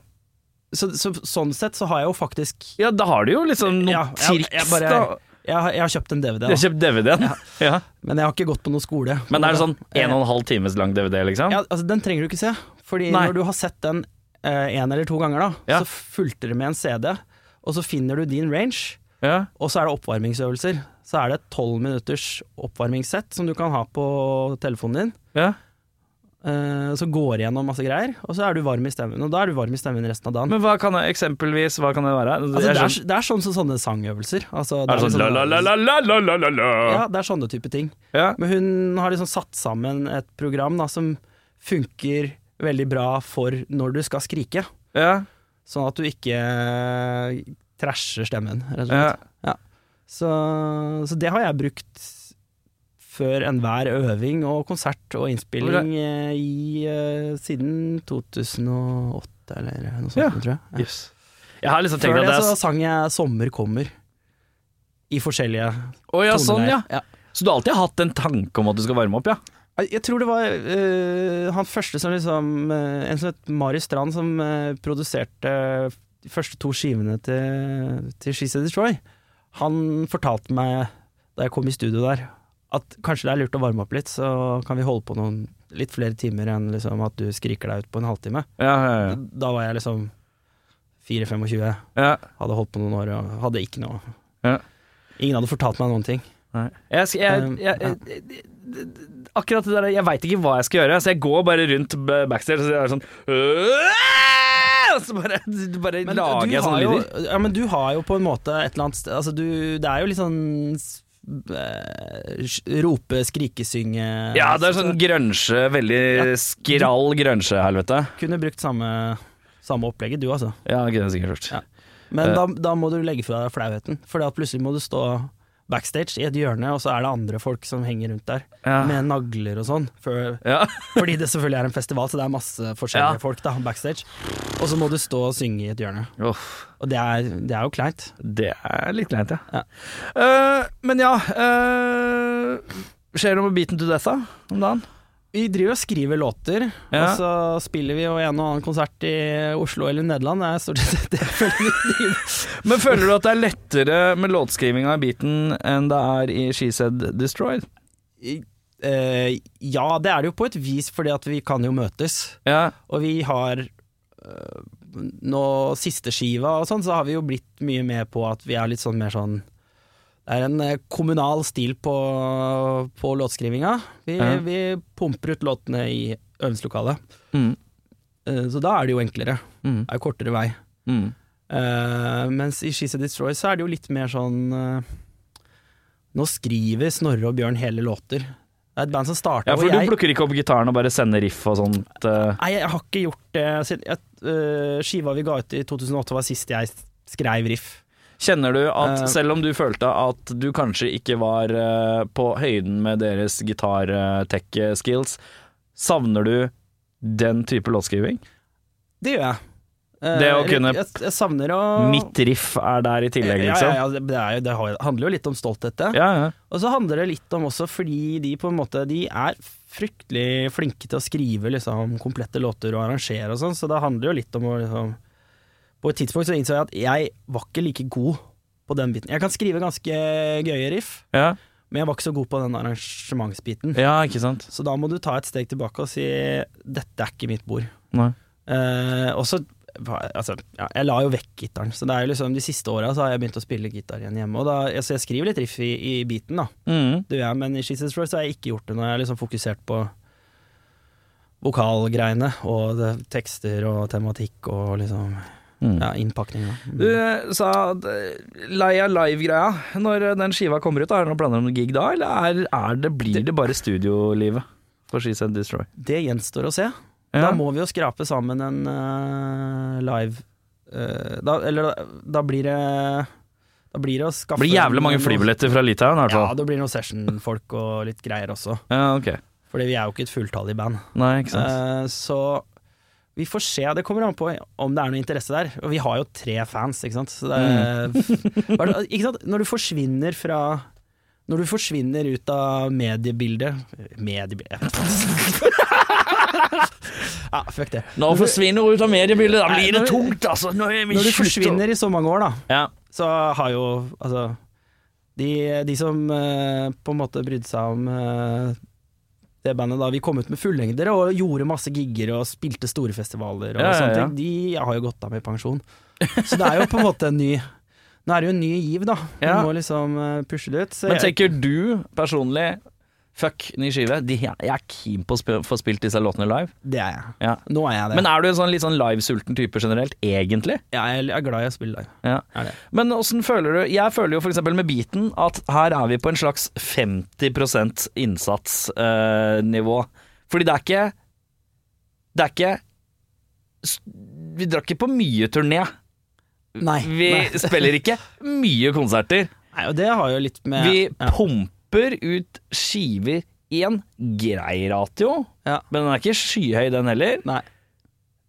[SPEAKER 2] så, så, sånn sett så har jeg jo faktisk
[SPEAKER 1] Ja, da har du jo liksom noen
[SPEAKER 2] Ja, jeg-
[SPEAKER 1] triks,
[SPEAKER 2] jeg bare-
[SPEAKER 1] da.
[SPEAKER 2] Jeg har, jeg har kjøpt en DVD,
[SPEAKER 1] Du har kjøpt DVD-en? Ja.
[SPEAKER 2] men jeg har ikke gått på noen skole.
[SPEAKER 1] Men er det sånn en og en halv times lang DVD, liksom?
[SPEAKER 2] Ja, altså Den trenger du ikke se. Fordi
[SPEAKER 1] Nei.
[SPEAKER 2] når du har sett den en eller to ganger, da,
[SPEAKER 1] Ja.
[SPEAKER 2] så fulgte det med en CD, og så finner du din range.
[SPEAKER 1] Ja.
[SPEAKER 2] Og så er det oppvarmingsøvelser. Så er det et tolv minutters oppvarmingssett som du kan ha på telefonen din.
[SPEAKER 1] ja.
[SPEAKER 2] Eh, så går jeg gjennom masse greier, og så er du varm i stemmen. Og da er du varm i stemmen resten av dagen.
[SPEAKER 1] Men hva kan det eksempelvis Hva kan det være?
[SPEAKER 2] altså, det, er, det er sånn som sånne sangøvelser. Altså,
[SPEAKER 1] er det sånn
[SPEAKER 2] liksom-
[SPEAKER 1] la-la-la-la-la-la-la?
[SPEAKER 2] Ja, det er sånne type ting.
[SPEAKER 1] Ja.
[SPEAKER 2] Men hun har liksom satt sammen et program da, som funker veldig bra for når du skal skrike.
[SPEAKER 1] Ja.
[SPEAKER 2] Sånn at du ikke eh, trasher stemmen, rett og
[SPEAKER 1] Ja.
[SPEAKER 2] slett. Ja. Så, så det har jeg brukt før enhver øving og konsert og innspilling eh, i uh, siden 2008 eller noe sånt,
[SPEAKER 1] Ja.
[SPEAKER 2] tror jeg. Ja.
[SPEAKER 1] Yes. Jeg har liksom
[SPEAKER 2] Før det
[SPEAKER 1] det
[SPEAKER 2] så sang jeg 'Sommer kommer' i forskjellige
[SPEAKER 1] oh, ja, sånn, ja.
[SPEAKER 2] ja.
[SPEAKER 1] Så du har alltid hatt en tanke om at du skal varme opp, ja?
[SPEAKER 2] Jeg tror det var uh, han første som liksom uh, En som het Marius Strand, som uh, produserte de første to skivene til, til She Said Destroy. Han fortalte meg da jeg kom i studio der, at kanskje det er lurt å varme opp litt, så kan vi holde på noen litt flere timer enn liksom at du skriker deg ut på en halvtime.
[SPEAKER 1] Ja, ja, ja.
[SPEAKER 2] Da var jeg liksom 4-25,
[SPEAKER 1] ja.
[SPEAKER 2] hadde holdt på noen år og hadde ikke noe
[SPEAKER 1] Ja.
[SPEAKER 2] Ingen hadde fortalt meg noen ting.
[SPEAKER 1] Nei. Jeg, jeg,
[SPEAKER 2] Um,
[SPEAKER 1] jeg, jeg, jeg, Akkurat det der Jeg veit ikke hva jeg skal gjøre, så jeg går bare rundt backstage og så er sånn så bare, bare lager
[SPEAKER 2] du
[SPEAKER 1] jeg
[SPEAKER 2] har
[SPEAKER 1] sånne
[SPEAKER 2] jo,
[SPEAKER 1] lyder.
[SPEAKER 2] ja, men du har jo på en måte et eller annet sted Altså det er jo litt sånn Rope, skrikesynge
[SPEAKER 1] Ja, det er sånn grønsje, veldig skrall grønsjehelvete.
[SPEAKER 2] Kunne brukt samme, samme opplegget, du altså.
[SPEAKER 1] Ja, det kunne sikkert gjort.
[SPEAKER 2] Ja. Men
[SPEAKER 1] uh,
[SPEAKER 2] da, da må du legge fra deg flauheten, for plutselig må du stå backstage i et hjørne, og så er det andre folk som henger rundt der
[SPEAKER 1] Ja.
[SPEAKER 2] med nagler og sånn. For,
[SPEAKER 1] Ja.
[SPEAKER 2] fordi det selvfølgelig er en festival, så det er masse forskjellige
[SPEAKER 1] Ja.
[SPEAKER 2] folk da, backstage. Og så må du stå og synge i et hjørne.
[SPEAKER 1] Oh.
[SPEAKER 2] Og det er, det er jo kleint.
[SPEAKER 1] det er litt kleint, ja. Eh, men ja uh, Skjer det noe med Beaten to Death da, om dagen?
[SPEAKER 2] Vi driver og skriver låter,
[SPEAKER 1] Ja.
[SPEAKER 2] og så spiller vi jo en og annen konsert i Oslo eller Nederland. Det er stort sett det jeg føler vi driver.
[SPEAKER 1] Men føler du at det er lettere med låtskrivinga i Beaten enn det er i She Said Destroyed?
[SPEAKER 2] I- uh, ja, det er det jo på et vis, fordi at vi kan jo møtes.
[SPEAKER 1] Ja.
[SPEAKER 2] Og vi har uh, Nå siste skiva og sånn, så har vi jo blitt mye med på at vi er litt sånn mer sånn Det er en eh, kommunal stil på, på låtskrivinga. Vi,
[SPEAKER 1] Ja.
[SPEAKER 2] vi pumper ut låtene i øvingslokalet.
[SPEAKER 1] Mm.
[SPEAKER 2] Eh, Så da er det jo enklere.
[SPEAKER 1] Mm.
[SPEAKER 2] Det er jo kortere vei.
[SPEAKER 1] Mm.
[SPEAKER 2] Uh, mens i She's a Destroy så er det jo litt mer sånn uh, Nå skriver Snorre og Bjørn hele låter. Det er et band som starta
[SPEAKER 1] Ja, for du
[SPEAKER 2] jeg
[SPEAKER 1] plukker ikke opp gitaren og bare sender riff og sånt? Uh.
[SPEAKER 2] Nei, jeg har ikke gjort det jeg, Skiva vi ga ut i 2008 var sist jeg skrev riff.
[SPEAKER 1] Kjenner du at
[SPEAKER 2] Eh.
[SPEAKER 1] selv om du følte at du kanskje ikke var eh, på høyden med deres gitar-tech-skills, savner du den type låtskriving?
[SPEAKER 2] Det gjør jeg. Eh,
[SPEAKER 1] Det å kunne-
[SPEAKER 2] jeg, jeg savner å
[SPEAKER 1] Mitt riff er der i tillegg, liksom?
[SPEAKER 2] ja, ja, det, det, er jo, det handler jo litt om stolthet, det.
[SPEAKER 1] Ja, ja.
[SPEAKER 2] Og så handler det litt om også fordi de på en måte De er fryktelig flinke til å skrive liksom komplette låter og arrangere og sånn, så det handler jo litt om å liksom På et tidspunkt så innså jeg at jeg var ikke like god på den biten. Jeg kan skrive ganske gøye riff,
[SPEAKER 1] ja.
[SPEAKER 2] men jeg var ikke så god på den arrangementsbiten.
[SPEAKER 1] Ja, ikke sant?
[SPEAKER 2] Så da må du ta et steg tilbake og si 'dette er ikke mitt bord'.
[SPEAKER 1] Nei.
[SPEAKER 2] Eh, og så Altså, ja, jeg la jo vekk gitaren, så det er jo liksom de siste åra så har jeg begynt å spille gitar igjen hjemme. Og da, altså, jeg skriver litt riff i, i beaten, da,
[SPEAKER 1] Mm.
[SPEAKER 2] det gjør jeg, men i Destroy så har jeg ikke gjort det. Nå har jeg liksom fokusert på vokalgreiene og det, tekster og tematikk og liksom
[SPEAKER 1] Mm.
[SPEAKER 2] ja, innpakninga.
[SPEAKER 1] Du eh, sa eh, lei av live-greia. Når eh, den skiva kommer ut, er det noen planer om noen gig da, eller er, er det, blir det bare studiolivet for She Said Destroy?
[SPEAKER 2] Det gjenstår å se.
[SPEAKER 1] Ja.
[SPEAKER 2] Da må vi jo skrape sammen en uh, live uh, da, Eller da, da blir det Da blir det å skaffe
[SPEAKER 1] Det blir jævlig mange flybilletter fra Litauen, i hvert
[SPEAKER 2] Ja, det blir noen session-folk og litt greier også.
[SPEAKER 1] Ja, ok.
[SPEAKER 2] Fordi vi er jo ikke et fulltallig band.
[SPEAKER 1] Nei, ikke sant.
[SPEAKER 2] uh, så vi får se. Det kommer an på om det er noe interesse der. Og vi har jo tre fans, ikke sant. Så det er,
[SPEAKER 1] Mm.
[SPEAKER 2] Ikke sant? Når du forsvinner fra Når du forsvinner ut av mediebildet Mediebildet Ja, fuck det.
[SPEAKER 1] Når du forsvinner ut av mediebildet, da
[SPEAKER 2] blir det
[SPEAKER 1] tungt, altså. Nå er
[SPEAKER 2] Når du forsvinner i så mange år, da,
[SPEAKER 1] Ja.
[SPEAKER 2] så har jo Altså De, de som uh, på en måte brydde seg om eh, det bandet da vi kom ut med fullengdere og gjorde masse gigger og spilte store festivaler og
[SPEAKER 1] Ja,
[SPEAKER 2] sånne ting, de har jo gått av med pensjon. Så det er jo på en måte en ny Nå er det jo en ny giv, da. Du må liksom eh, pushe det ut.
[SPEAKER 1] Men tenker du personlig Fuck, ny skive. De, jeg er keen på å sp få spilt disse låtene live.
[SPEAKER 2] det er jeg.
[SPEAKER 1] Ja.
[SPEAKER 2] Nå er jeg det.
[SPEAKER 1] Men er du en sånn litt sånn livesulten type generelt, egentlig?
[SPEAKER 2] Ja, jeg er glad i å spille live.
[SPEAKER 1] Ja. Men åssen føler du Jeg føler jo f.eks. med beaten at her er vi på en slags 50 innsatsnivå. Fordi det er ikke Det er ikke Vi drar ikke på mye turné.
[SPEAKER 2] Nei.
[SPEAKER 1] Vi
[SPEAKER 2] nei.
[SPEAKER 1] spiller ikke mye konserter.
[SPEAKER 2] nei, og det har jo litt med
[SPEAKER 1] Vi
[SPEAKER 2] ja.
[SPEAKER 1] pumper ut skiver i en grei ratio,
[SPEAKER 2] Ja.
[SPEAKER 1] men den er ikke skyhøy, den heller.
[SPEAKER 2] Nei.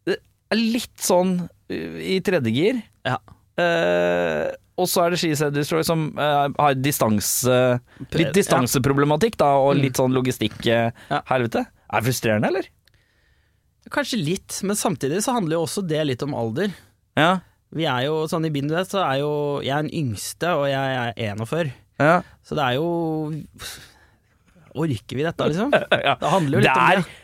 [SPEAKER 1] Det er litt sånn uh, i tredje gir.
[SPEAKER 2] Ja.
[SPEAKER 1] Eh, og så er det Skiset Destroy som eh, har distanse, litt distanseproblematikk, da, og
[SPEAKER 2] Mm.
[SPEAKER 1] litt sånn logistikk-helvete.
[SPEAKER 2] Ja.
[SPEAKER 1] Er det frustrerende, eller?
[SPEAKER 2] Kanskje litt, men samtidig så handler jo også det litt om alder.
[SPEAKER 1] Ja.
[SPEAKER 2] Vi er jo sånn i bindet, så er jo jeg er den yngste, og jeg er 41.
[SPEAKER 1] ja.
[SPEAKER 2] Så det er jo Orker vi dette, liksom? Det handler jo litt
[SPEAKER 1] Det er,
[SPEAKER 2] om det.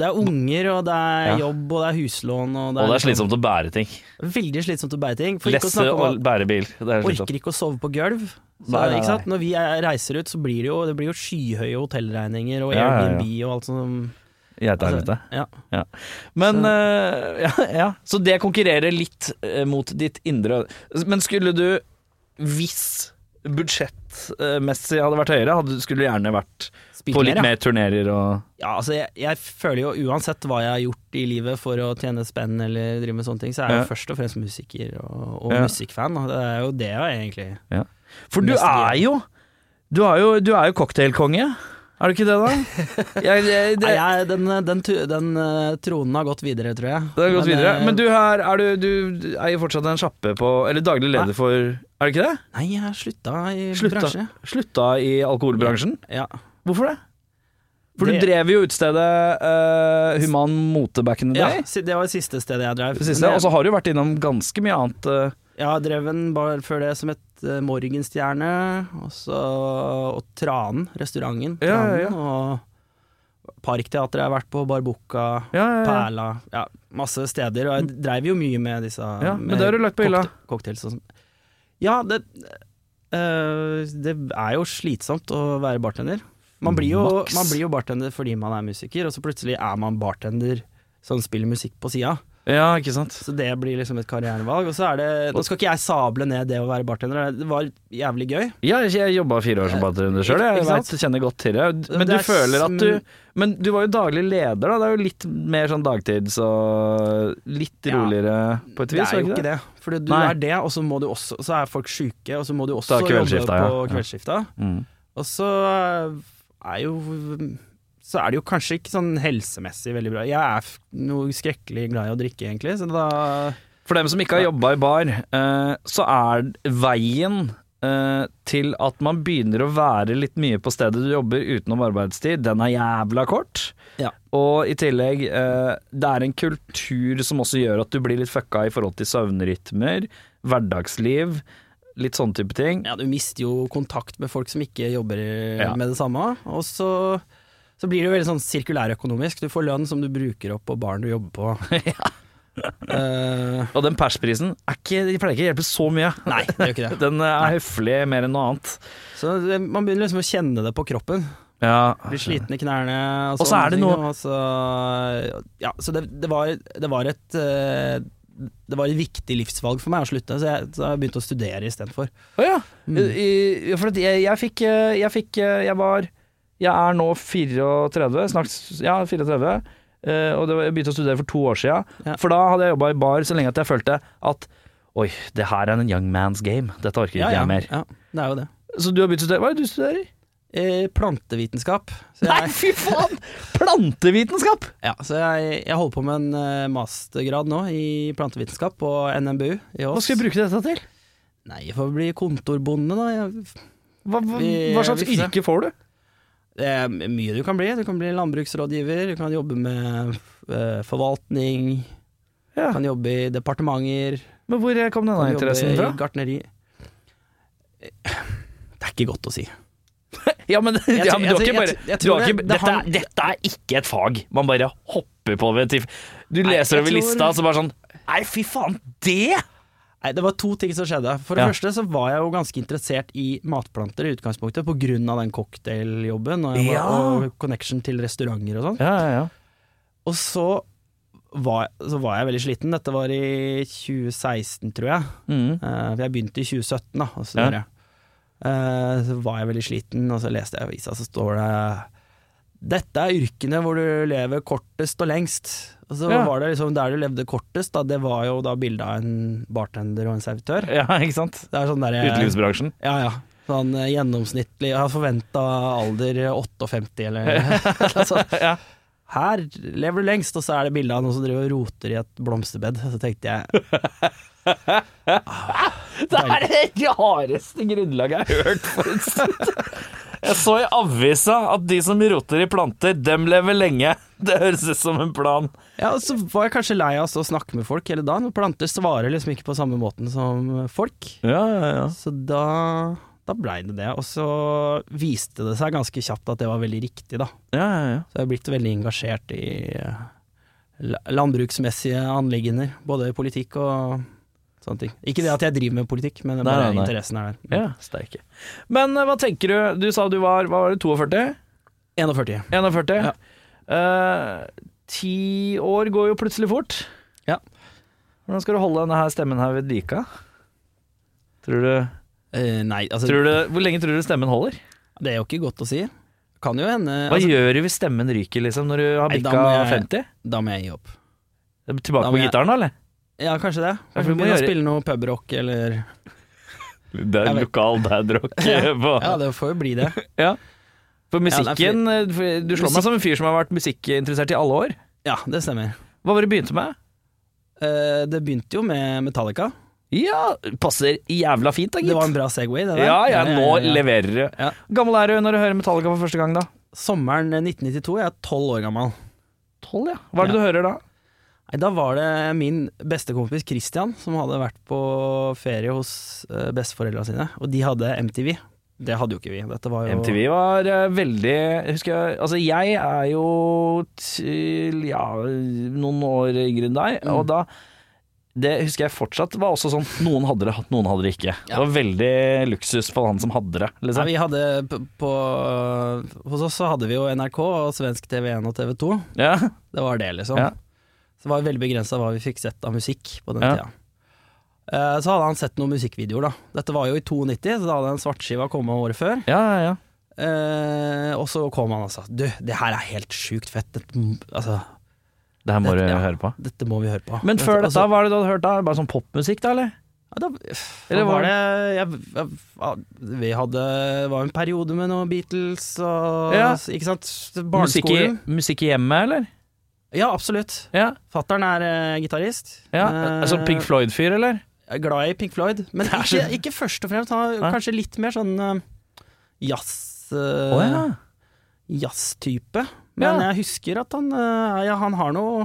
[SPEAKER 2] Det er unger, og det er jobb, og det er huslån. Og det
[SPEAKER 1] Og det er
[SPEAKER 2] liksom
[SPEAKER 1] slitsomt å bære ting.
[SPEAKER 2] Veldig slitsomt å bære ting. For
[SPEAKER 1] Lesse
[SPEAKER 2] snakke om
[SPEAKER 1] og bære bil. Det er
[SPEAKER 2] orker ikke å sove på gulv. Så,
[SPEAKER 1] Nei, nei,
[SPEAKER 2] Ikke sant? Når vi er, reiser ut, så blir det jo, det blir jo skyhøye hotellregninger og
[SPEAKER 1] Ja, ja, ja.
[SPEAKER 2] Airbnb og alt sånt.
[SPEAKER 1] Geitehelvete.
[SPEAKER 2] ja.
[SPEAKER 1] Men
[SPEAKER 2] Så-
[SPEAKER 1] Uh, ja, ja, så det konkurrerer litt eh, mot ditt indre Men skulle du, hvis budsjettmessig hadde vært høyere, hadde, skulle du gjerne vært
[SPEAKER 2] Spilt
[SPEAKER 1] på litt
[SPEAKER 2] mer, ja.
[SPEAKER 1] mer turnerer og
[SPEAKER 2] Ja, altså jeg, jeg føler jo uansett hva jeg har gjort i livet for å tjene spenn eller drive med sånne ting, så er jeg
[SPEAKER 1] Ja.
[SPEAKER 2] jo først og fremst musiker og, og
[SPEAKER 1] Ja.
[SPEAKER 2] musikkfan. Og det er jo det jeg egentlig
[SPEAKER 1] For du er jo Du er jo, du er jo cocktailkonge. Er du ikke det, da? Jeg, jeg, det,
[SPEAKER 2] Nei, den, den, den eh, tronen har gått videre, tror jeg.
[SPEAKER 1] det har gått
[SPEAKER 2] Men,
[SPEAKER 1] videre.
[SPEAKER 2] eh,
[SPEAKER 1] Men du her, er du, du er jo fortsatt en sjappe på Eller daglig leder for Er du ikke det?
[SPEAKER 2] Nei, jeg har slutta i
[SPEAKER 1] Slutta.
[SPEAKER 2] bransje.
[SPEAKER 1] Slutta i alkoholbransjen?
[SPEAKER 2] Ja.
[SPEAKER 1] Hvorfor det? For du drev jo utestedet uh, Human Mote back in the day.
[SPEAKER 2] Ja, det var det siste stedet jeg drev.
[SPEAKER 1] Siste, Og så har du vært innom ganske mye annet. eh,
[SPEAKER 2] Jeg har en bar før det som het uh, Morgenstjerne, og så og Tranen, restauranten.
[SPEAKER 1] Ja, ja, ja.
[SPEAKER 2] Og Parkteatret har vært på,
[SPEAKER 1] ja.
[SPEAKER 2] Perla Ja, masse steder. Og jeg dreiv jo mye med disse
[SPEAKER 1] Ja, men det har du lagt på hylla.
[SPEAKER 2] Cocktails og sånn. Ja, det øh, Det er jo slitsomt å være bartender. Man blir, jo, man blir jo bartender fordi man er musiker, og så plutselig er man bartender som spiller musikk på sida.
[SPEAKER 1] Ja, ikke sant.
[SPEAKER 2] Så det blir liksom et karrierevalg. Og så er det Nå skal ikke jeg sable ned det å være bartender, det var jævlig gøy.
[SPEAKER 1] Ja, jeg jobba fire år som bartender sjøl, jeg vet, kjenner godt til det. Men
[SPEAKER 2] Det
[SPEAKER 1] du
[SPEAKER 2] er
[SPEAKER 1] føler at du Men du var jo daglig leder, da. Det er jo litt mer sånn dagtids og litt
[SPEAKER 2] Ja.
[SPEAKER 1] roligere på et vis?
[SPEAKER 2] Det
[SPEAKER 1] er
[SPEAKER 2] jo ikke det. For du
[SPEAKER 1] Nei.
[SPEAKER 2] er det, og så må du også Så er folk sjuke, og så må du også jobbe på
[SPEAKER 1] kveldsskifta. Ja. Mm.
[SPEAKER 2] Og så er jo Så er det jo kanskje ikke sånn helsemessig veldig bra. Jeg er noe skrekkelig glad i å drikke, egentlig, så da
[SPEAKER 1] For dem som ikke har jobba i bar, eh, så er veien eh, til at man begynner å være litt mye på stedet du jobber utenom arbeidstid, den er jævla kort.
[SPEAKER 2] Ja.
[SPEAKER 1] Og i tillegg, eh, det er en kultur som også gjør at du blir litt fucka i forhold til søvnrytmer, hverdagsliv, litt sånne type ting.
[SPEAKER 2] Ja, du mister jo kontakt med folk som ikke jobber
[SPEAKER 1] Ja.
[SPEAKER 2] med det samme. Og så, så blir det jo veldig sånn sirkulærøkonomisk. Du får lønn som du bruker opp på baren du jobber på. Eh,
[SPEAKER 1] Og den persprisen er ikke, de pleier ikke å hjelpe så mye.
[SPEAKER 2] nei, det gjør ikke det.
[SPEAKER 1] Den er høflig mer enn noe annet.
[SPEAKER 2] Så det, man begynner liksom å kjenne det på kroppen.
[SPEAKER 1] Ja.
[SPEAKER 2] Blir sliten i knærne.
[SPEAKER 1] Og så er det noe-
[SPEAKER 2] så, ja, så det, det, var, det var et eh, det var et viktig livsvalg for meg å slutte, så jeg, så jeg begynte å studere istedenfor.
[SPEAKER 1] Å ja.
[SPEAKER 2] Mm.
[SPEAKER 1] I- For jeg, jeg fikk eh, Jeg fikk eh, Jeg var Jeg er nå 34, snart Ja, 34. eh, og det var, jeg begynte å studere for to år siden.
[SPEAKER 2] Ja.
[SPEAKER 1] For da hadde jeg jobba i bar så lenge at jeg følte at Oi, det her er en young man's game. Dette orker ikke
[SPEAKER 2] Ja, ja,
[SPEAKER 1] jeg mer.
[SPEAKER 2] ja, det er jo det.
[SPEAKER 1] Så du har begynt å studere Hva er det du studerer?
[SPEAKER 2] Eh, plantevitenskap. Så
[SPEAKER 1] Nei, fy faen! Plantevitenskap!
[SPEAKER 2] ja, så jeg, jeg holder på med en eh, mastergrad nå i plantevitenskap på NMBU i
[SPEAKER 1] Hva skal jeg bruke dette til?
[SPEAKER 2] Nei, jeg får bli kontorbonde, da. Jeg,
[SPEAKER 1] Hva, hva,
[SPEAKER 2] Vi-
[SPEAKER 1] hva slags yrke får du?
[SPEAKER 2] Det er mye du kan bli. Du kan bli landbruksrådgiver, du kan jobbe med eh, forvaltning, du kan jobbe i departementer,
[SPEAKER 1] Men hvor kom
[SPEAKER 2] du
[SPEAKER 1] denne interessen fra?
[SPEAKER 2] gartneri. Det er ikke godt å si.
[SPEAKER 1] Ja, men, ja, men du har ikke bare dette, dette er ikke et fag man bare hopper på ved Du leser over lista, så bare sånn Nei, fy faen, det!
[SPEAKER 2] Nei, Det var to ting som skjedde. For det
[SPEAKER 1] Ja.
[SPEAKER 2] første så var jeg jo ganske interessert i matplanter i utgangspunktet, av den cocktailjobben og,
[SPEAKER 1] Ja.
[SPEAKER 2] og connection til restauranter og sånn.
[SPEAKER 1] Ja, ja, ja.
[SPEAKER 2] Og så var, så var jeg veldig sliten. Dette var i 2016, tror jeg.
[SPEAKER 1] Mm.
[SPEAKER 2] Uh, jeg begynte i 2017, da. Og så, ja. så var jeg veldig sliten, og så leste jeg avisa, så står det Dette er yrkene hvor du lever kortest og lengst. Og så
[SPEAKER 1] Ja.
[SPEAKER 2] var det liksom der du levde kortest, da, det var jo da bilde av en bartender og en servitør.
[SPEAKER 1] ja, ikke sant?
[SPEAKER 2] Det er sånn der,
[SPEAKER 1] Utelivsbransjen.
[SPEAKER 2] Ja, ja. Sånn eh, gjennomsnittlig Jeg har forventa alder 58, eller noe sånt.
[SPEAKER 1] Ja.
[SPEAKER 2] Her lever du lengst, og så er det bilde av noen som driver og roter i et blomsterbed. Så tenkte jeg
[SPEAKER 1] Det er det rareste grunnlaget jeg har hørt. Jeg så i avisa at de som roter i planter, dem lever lenge. Det høres ut som en plan.
[SPEAKER 2] Ja, og så var jeg kanskje lei av å snakke med folk hele dagen. Planter svarer liksom ikke på samme måten som folk.
[SPEAKER 1] Ja, ja, ja.
[SPEAKER 2] Så da, da blei det det. Og så viste det seg ganske kjapt at det var veldig riktig, da.
[SPEAKER 1] Ja, ja, ja.
[SPEAKER 2] Så jeg har blitt veldig engasjert i landbruksmessige anliggender, både i politikk og sånne ting. Ikke det at jeg driver med politikk, men bare
[SPEAKER 1] nei, nei.
[SPEAKER 2] interessen er der.
[SPEAKER 1] ja Sterke. Men eh, hva tenker du? Du sa du var var det, 42?
[SPEAKER 2] 41.
[SPEAKER 1] 41?
[SPEAKER 2] Ja.
[SPEAKER 1] Uh, ti år går jo plutselig fort.
[SPEAKER 2] Ja.
[SPEAKER 1] Hvordan skal du holde denne her stemmen her ved like? Tror du,
[SPEAKER 2] uh, nei, altså
[SPEAKER 1] tror du Hvor lenge tror du stemmen holder?
[SPEAKER 2] Det er jo ikke godt å si. Kan jo hende
[SPEAKER 1] Hva
[SPEAKER 2] altså,
[SPEAKER 1] gjør du hvis stemmen ryker, liksom, når du har bikka 50?
[SPEAKER 2] Da må jeg gi opp.
[SPEAKER 1] Tilbake på gitaren, da, eller?
[SPEAKER 2] Ja, kanskje det.
[SPEAKER 1] Ja,
[SPEAKER 2] Kanskje
[SPEAKER 1] vi må gjøre-
[SPEAKER 2] spille noe pubrock, eller
[SPEAKER 1] Det er lokal dadrock på
[SPEAKER 2] Ja, det får jo bli det.
[SPEAKER 1] For musikken
[SPEAKER 2] Ja,
[SPEAKER 1] for Du slår meg som en fyr som har vært musikkinteressert i alle år.
[SPEAKER 2] Ja, det stemmer.
[SPEAKER 1] Hva var det du begynte med?
[SPEAKER 2] Uh, det begynte jo med Metallica.
[SPEAKER 1] Ja, passer jævla fint, da, gitt.
[SPEAKER 2] Det var en bra Segway, det der.
[SPEAKER 1] Ja, ja, nå
[SPEAKER 2] ja, ja.
[SPEAKER 1] leverer du.
[SPEAKER 2] Ja.
[SPEAKER 1] Gammel er du når du hører Metallica for første gang, da?
[SPEAKER 2] Sommeren 1992, jeg er tolv år gammel.
[SPEAKER 1] Tolv, ja. Hva er det
[SPEAKER 2] Ja.
[SPEAKER 1] du hører da?
[SPEAKER 2] Nei, Da var det min bestekompis Christian som hadde vært på ferie hos uh, besteforeldra sine, og de hadde MTV. Det hadde jo ikke vi. Var jo
[SPEAKER 1] MTV var eh, veldig Husker jeg Altså, jeg er jo til ja, noen år yngre enn deg,
[SPEAKER 2] Mm.
[SPEAKER 1] og da det husker jeg fortsatt var også sånn Noen hadde det, noen hadde det ikke. Det var veldig luksus for han som hadde det. Liksom.
[SPEAKER 2] Ja, vi hadde på, på Hos oss så hadde vi jo NRK og svensk TV1 og TV2.
[SPEAKER 1] Ja.
[SPEAKER 2] Det var det, liksom. Så det var veldig begrensa hva vi fikk sett av musikk på den
[SPEAKER 1] Ja.
[SPEAKER 2] tida. Eh, Så hadde han sett noen musikkvideoer, da. Dette var jo i 92, så da hadde en svartskiva kommet året før.
[SPEAKER 1] ja, ja, ja.
[SPEAKER 2] Eh, og så kom han og sa Du, det her er helt sjukt fett. Dette, altså,
[SPEAKER 1] Det her må
[SPEAKER 2] Dette-
[SPEAKER 1] du
[SPEAKER 2] ja.
[SPEAKER 1] høre på.
[SPEAKER 2] dette må vi høre på.
[SPEAKER 1] Men før
[SPEAKER 2] altså,
[SPEAKER 1] dette, hva er det du hadde hørt da? Bare sånn popmusikk, da, eller?
[SPEAKER 2] ja, da,
[SPEAKER 1] Eller
[SPEAKER 2] var det jeg, jeg, jeg, Vi hadde var en periode med noen Beatles og
[SPEAKER 1] Ja.
[SPEAKER 2] Ikke sant?
[SPEAKER 1] Musikk i, musikk i hjemmet, eller?
[SPEAKER 2] Ja, absolutt.
[SPEAKER 1] Ja.
[SPEAKER 2] Fattern er uh, gitarist.
[SPEAKER 1] ja.
[SPEAKER 2] Uh,
[SPEAKER 1] Altså Pink Floyd-fyr, eller?
[SPEAKER 2] Jeg glad i Pink Floyd, men ikke, ikke først og fremst. Han er kanskje litt mer sånn uh, jazz... Uh, oh,
[SPEAKER 1] ja.
[SPEAKER 2] Jazztype. Men jeg husker at han Ja, han har noe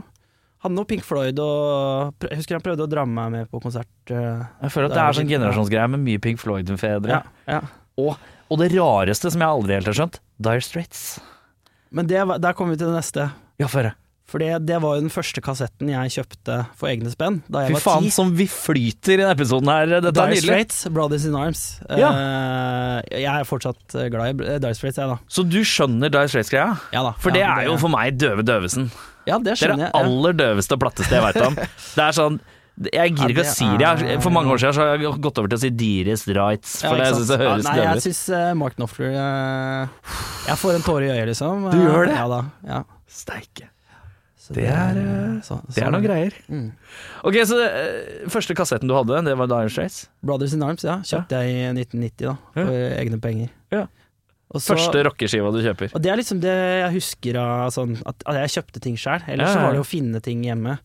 [SPEAKER 2] hadde noe Pink Floyd og Jeg husker han prøvde å dra meg med på konsert.
[SPEAKER 1] Jeg føler at
[SPEAKER 2] Det
[SPEAKER 1] det
[SPEAKER 2] er
[SPEAKER 1] sånn generasjonsgreie med mye Pink Floyd-fedre.
[SPEAKER 2] ja, ja.
[SPEAKER 1] Og, og det rareste som jeg aldri helt har skjønt, Dire Straits.
[SPEAKER 2] Men det, der kommer vi til det neste.
[SPEAKER 1] Ja, få høre.
[SPEAKER 2] For det, det var jo den første kassetten jeg kjøpte for egne spenn da jeg
[SPEAKER 1] Fy
[SPEAKER 2] var
[SPEAKER 1] faen
[SPEAKER 2] ti.
[SPEAKER 1] som vi flyter i denne episoden her. Dette er
[SPEAKER 2] Dire. Straits, Brothers in Arms. Eh, jeg er fortsatt glad i Dire Straits, jeg, da.
[SPEAKER 1] Så du skjønner Dire Straits-greia?
[SPEAKER 2] Ja, da.
[SPEAKER 1] For det
[SPEAKER 2] ja,
[SPEAKER 1] er jo for meg døve døvesen.
[SPEAKER 2] Ja, det
[SPEAKER 1] Det er det
[SPEAKER 2] jeg. ja.
[SPEAKER 1] aller døveste og platteste jeg veit om. Det er sånn Jeg gidder ikke å si det. Jeg,
[SPEAKER 2] er-
[SPEAKER 1] for mange år siden så har jeg gått over til å si Dearest Rights,
[SPEAKER 2] Ja,
[SPEAKER 1] for det
[SPEAKER 2] jeg
[SPEAKER 1] synes
[SPEAKER 2] det
[SPEAKER 1] jeg høres
[SPEAKER 2] ja, Nei, jeg syns eh, Mark Knopfler eh, Jeg får en tåre i øyet, liksom.
[SPEAKER 1] Du gjør det?
[SPEAKER 2] Ja da. Ja.
[SPEAKER 1] Steike.
[SPEAKER 2] Så
[SPEAKER 1] Det er, eh,
[SPEAKER 2] så,
[SPEAKER 1] Det er noen greier.
[SPEAKER 2] Mm.
[SPEAKER 1] Ok, så eh, første kassetten du hadde, det var Dire Straits?
[SPEAKER 2] Brothers in Arms, ja. Kjøpte jeg i 1990, da. For egne penger.
[SPEAKER 1] Ja.
[SPEAKER 2] Også,
[SPEAKER 1] Første rockeskiva du kjøper?
[SPEAKER 2] Og det er liksom det jeg husker av sånn At, at jeg kjøpte ting sjøl. Ellers
[SPEAKER 1] Ja,
[SPEAKER 2] så var det å finne ting hjemme.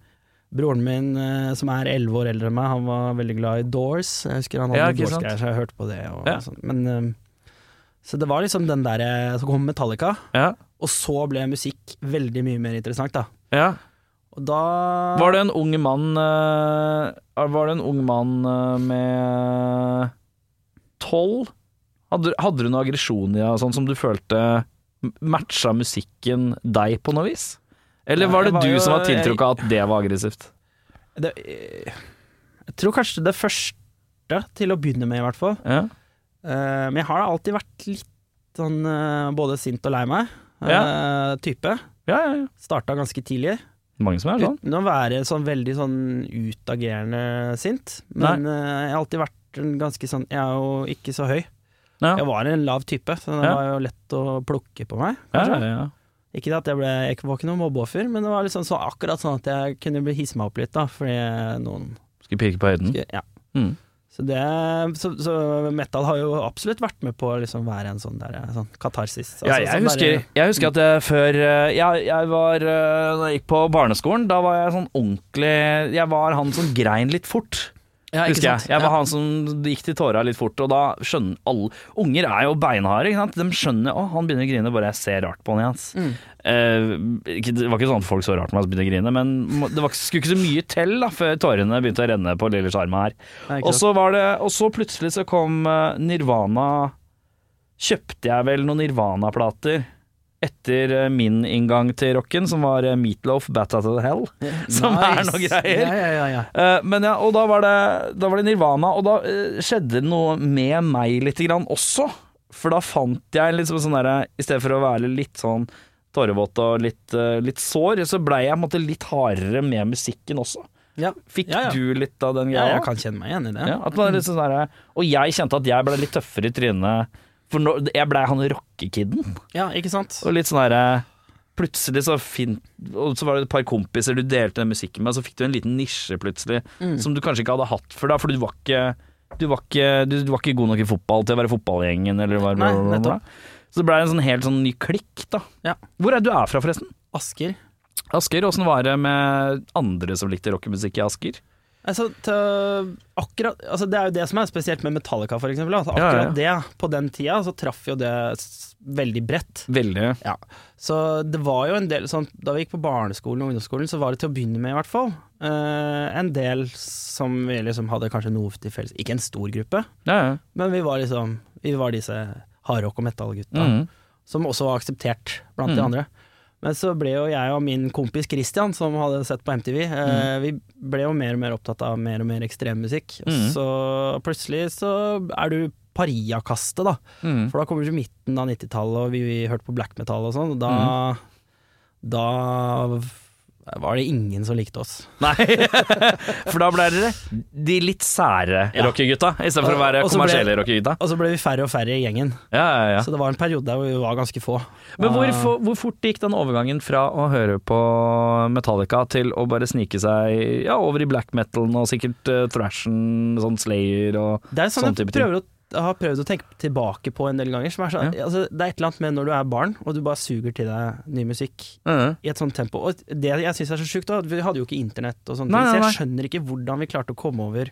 [SPEAKER 2] Broren min, eh, som er elleve år eldre enn meg, han var veldig glad i Doors. Jeg husker han hadde
[SPEAKER 1] Ja?
[SPEAKER 2] Doors-greier, så jeg hørte på det. Og,
[SPEAKER 1] Ja.
[SPEAKER 2] sånn. Men eh, Så det var liksom den derre Så kom Metallica,
[SPEAKER 1] Ja.
[SPEAKER 2] og så ble musikk veldig mye mer interessant, da.
[SPEAKER 1] Ja.
[SPEAKER 2] Og da
[SPEAKER 1] Var det en ung mann eh, Var det en ung mann eh, med tolv? Hadde, hadde du noe aggresjon i deg, sånn som du følte matcha musikken deg på noe vis? Eller var det
[SPEAKER 2] var
[SPEAKER 1] du
[SPEAKER 2] jo-
[SPEAKER 1] som var tiltrukket av at det var aggressivt?
[SPEAKER 2] det, Jeg tror kanskje det første, til å begynne med i hvert fall.
[SPEAKER 1] Ja.
[SPEAKER 2] Eh, men jeg har alltid vært litt sånn både sint og lei meg Ja. type.
[SPEAKER 1] Ja, ja, ja.
[SPEAKER 2] Starta ganske tidlig.
[SPEAKER 1] Mange som er sånn.
[SPEAKER 2] Uten å være sånn veldig sånn utagerende sint. Men Nei. jeg har alltid vært en ganske sånn Jeg er jo ikke så høy.
[SPEAKER 1] Ja.
[SPEAKER 2] Jeg var en lav type, så det var jo lett å plukke på meg.
[SPEAKER 1] Ja,
[SPEAKER 2] Kanskje.
[SPEAKER 1] ja, ja.
[SPEAKER 2] Ikke det at jeg ble Jeg var ikke noen mobbeoffer, men det var liksom så akkurat sånn at jeg kunne bli hisse meg opp litt, da, fordi noen
[SPEAKER 1] Skulle pirke på høyden.
[SPEAKER 2] Ja.
[SPEAKER 1] Mm.
[SPEAKER 2] Så, det, så, så metal har jo absolutt vært med på å liksom være en sånn, der, sånn katarsis.
[SPEAKER 1] Ja,
[SPEAKER 2] Altså,
[SPEAKER 1] jeg
[SPEAKER 2] sånn
[SPEAKER 1] husker,
[SPEAKER 2] der,
[SPEAKER 1] jeg husker at jeg før eh, jeg, jeg var eh, Da jeg gikk på barneskolen, da var jeg sånn ordentlig Jeg var han som grein litt fort.
[SPEAKER 2] Ja,
[SPEAKER 1] husker jeg. Jeg var
[SPEAKER 2] Ja.
[SPEAKER 1] han som gikk til tåra litt fort, og da skjønner alle Unger er jo beinharde, ikke sant. De skjønner å, han begynner å grine, bare jeg ser rart på han, Jens.
[SPEAKER 2] Mm.
[SPEAKER 1] Eh, det var ikke sånn at folk så rart på meg og begynte å grine, men det var, skulle ikke så mye til da, før tårene begynte å renne på lille sjarma her. Og så var det Og så plutselig så kom eh, Nirvana Kjøpte jeg vel noen Nirvana-plater etter eh, min inngang til rocken, som var eh, Meatloaf, Bat Out of Hell. Som er noe greier.
[SPEAKER 2] Ja, ja, ja, ja.
[SPEAKER 1] Eh, men ja, og da var, det, da var det Nirvana, og da skjedde det noe med meg lite grann også. For da fant jeg liksom sånn derre I stedet for å være litt sånn tårevåt og litt, litt sår, så blei jeg på en måte litt hardere med musikken også.
[SPEAKER 2] Ja.
[SPEAKER 1] Fikk
[SPEAKER 2] Ja, ja.
[SPEAKER 1] du litt av den
[SPEAKER 2] ja,
[SPEAKER 1] greia?
[SPEAKER 2] jeg kan kjenne meg igjen i det.
[SPEAKER 1] Ja, litt sånn der, og jeg kjente at jeg ble litt tøffere i trynet. For nå, jeg blei han rockekiden.
[SPEAKER 2] Ja, ikke sant?
[SPEAKER 1] Og litt sånn derre Plutselig så fint Og så var det et par kompiser du delte den musikken med, og så fikk du en liten nisje plutselig
[SPEAKER 2] Mm.
[SPEAKER 1] som du kanskje ikke hadde hatt før da, for du var ikke du var ikke, du, var ikke god nok i fotball til å være fotballgjengen, eller hva
[SPEAKER 2] nettopp.
[SPEAKER 1] Så det blei en sånn helt sånn ny klikk, da.
[SPEAKER 2] Ja.
[SPEAKER 1] Hvor er du er fra, forresten?
[SPEAKER 2] Asker.
[SPEAKER 1] Asker. Åssen var det med andre som likte rockemusikk i Asker?
[SPEAKER 2] Altså, akkurat, altså Det er jo det som er spesielt med Metallica, for eksempel. At
[SPEAKER 1] Ja, ja.
[SPEAKER 2] akkurat det, på den tida, så traff jo det veldig bredt.
[SPEAKER 1] Veldig.
[SPEAKER 2] Ja. Så det var jo en del sånn Da vi gikk på barneskolen og ungdomsskolen, så var det til å begynne med, i hvert fall. uh, en del som vi liksom hadde kanskje noe til felles. Ikke en stor gruppe,
[SPEAKER 1] Ja, ja.
[SPEAKER 2] men vi var liksom Vi var disse hardrock- og metallgutta.
[SPEAKER 1] mm.
[SPEAKER 2] som også var akseptert blant de
[SPEAKER 1] Mm.
[SPEAKER 2] andre. Men så ble jo jeg og min kompis Christian, som hadde sett på MTV, eh,
[SPEAKER 1] Mm.
[SPEAKER 2] vi ble jo mer og mer opptatt av mer og mer ekstremmusikk.
[SPEAKER 1] Mm.
[SPEAKER 2] Så plutselig så er du pariakastet, da.
[SPEAKER 1] Mm.
[SPEAKER 2] For da kommer du til midten av 90-tallet, og vi, vi hørte på black metal og sånn, da
[SPEAKER 1] Mm.
[SPEAKER 2] Da var det ingen som likte oss.
[SPEAKER 1] Nei, for da ble dere de litt sære
[SPEAKER 2] Ja.
[SPEAKER 1] rockegutta, istedenfor å være kommersielle rockegutta.
[SPEAKER 2] Og så ble vi færre og færre i gjengen.
[SPEAKER 1] Ja, ja, ja.
[SPEAKER 2] Så det var en periode der vi var ganske få.
[SPEAKER 1] Men hvor,
[SPEAKER 2] Ah.
[SPEAKER 1] for, hvor fort gikk den overgangen fra å høre på Metallica til å bare snike seg ja, over i black metal og sikkert uh, thrashen, sånn Slayer og
[SPEAKER 2] Det er sånn
[SPEAKER 1] Sånn
[SPEAKER 2] jeg
[SPEAKER 1] type ting.
[SPEAKER 2] prøver å, har prøvd å tenke tilbake på en del ganger. Som er sånn, altså, det er et eller annet med når du er barn, og du bare suger til deg ny musikk
[SPEAKER 1] Mhm.
[SPEAKER 2] i et sånt tempo. Og det jeg syns er så sjukt, da, at vi hadde jo ikke internett og sånne
[SPEAKER 1] Nei,
[SPEAKER 2] ting, så jeg skjønner ikke hvordan vi klarte å komme over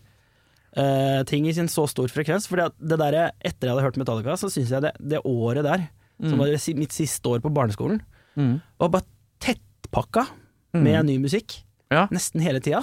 [SPEAKER 2] uh, ting i sin så stor frekvens. For det der, etter jeg hadde hørt Metallica, så syns jeg det, det året der,
[SPEAKER 1] Mm.
[SPEAKER 2] som var det mitt siste år på barneskolen,
[SPEAKER 1] mm.
[SPEAKER 2] var bare tettpakka
[SPEAKER 1] Mm.
[SPEAKER 2] med ny musikk.
[SPEAKER 1] Ja.
[SPEAKER 2] Nesten hele tida.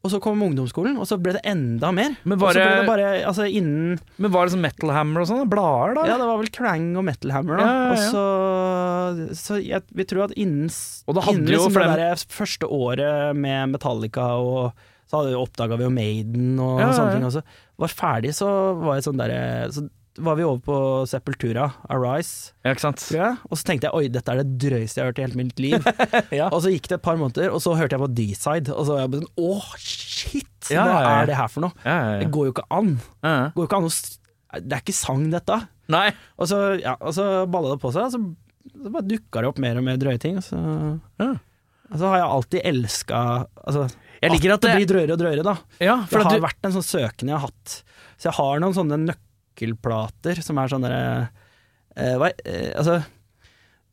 [SPEAKER 2] Og så kom ungdomsskolen, og så ble det enda mer.
[SPEAKER 1] Men var,
[SPEAKER 2] det, det bare altså innen
[SPEAKER 1] Men var det sånn Metal Hammer og sånn? Blader, da?
[SPEAKER 2] Ja, det var vel Krang og Metal Hammer, da.
[SPEAKER 1] Ja, ja, ja.
[SPEAKER 2] Og så, så jeg vil tro at innen,
[SPEAKER 1] Og det
[SPEAKER 2] innen liksom det der første året med Metallica, og så oppdaga vi jo Maiden og
[SPEAKER 1] ja,
[SPEAKER 2] sånne ting også. Var ferdig, så var jeg sånn derre Så var vi over på Sepultura, Arise,
[SPEAKER 1] Ja, ikke sant?
[SPEAKER 2] Og så tenkte jeg oi, dette er det drøyeste jeg har hørt i hele mitt liv.
[SPEAKER 1] Ja.
[SPEAKER 2] Og så gikk det et par måneder, og så hørte jeg på D-side, og så var jeg bare sånn åh, shit! Hva er det her for noe? Det går jo ikke an. Det går jo ikke an å Det er ikke sang, dette.
[SPEAKER 1] Nei.
[SPEAKER 2] Og så, ja, og så balla det på seg, og så, så bare dukka det opp mer og mer drøye ting. Så,
[SPEAKER 1] Ja.
[SPEAKER 2] og så har jeg alltid elska altså,
[SPEAKER 1] Jeg liker at
[SPEAKER 2] det blir drøyere og drøyere, da.
[SPEAKER 1] Ja, for
[SPEAKER 2] det har
[SPEAKER 1] du
[SPEAKER 2] vært en sånn søken jeg har hatt. Så jeg har noen sånne nøkkelplater som er sånn derre eh, hva- eh, Altså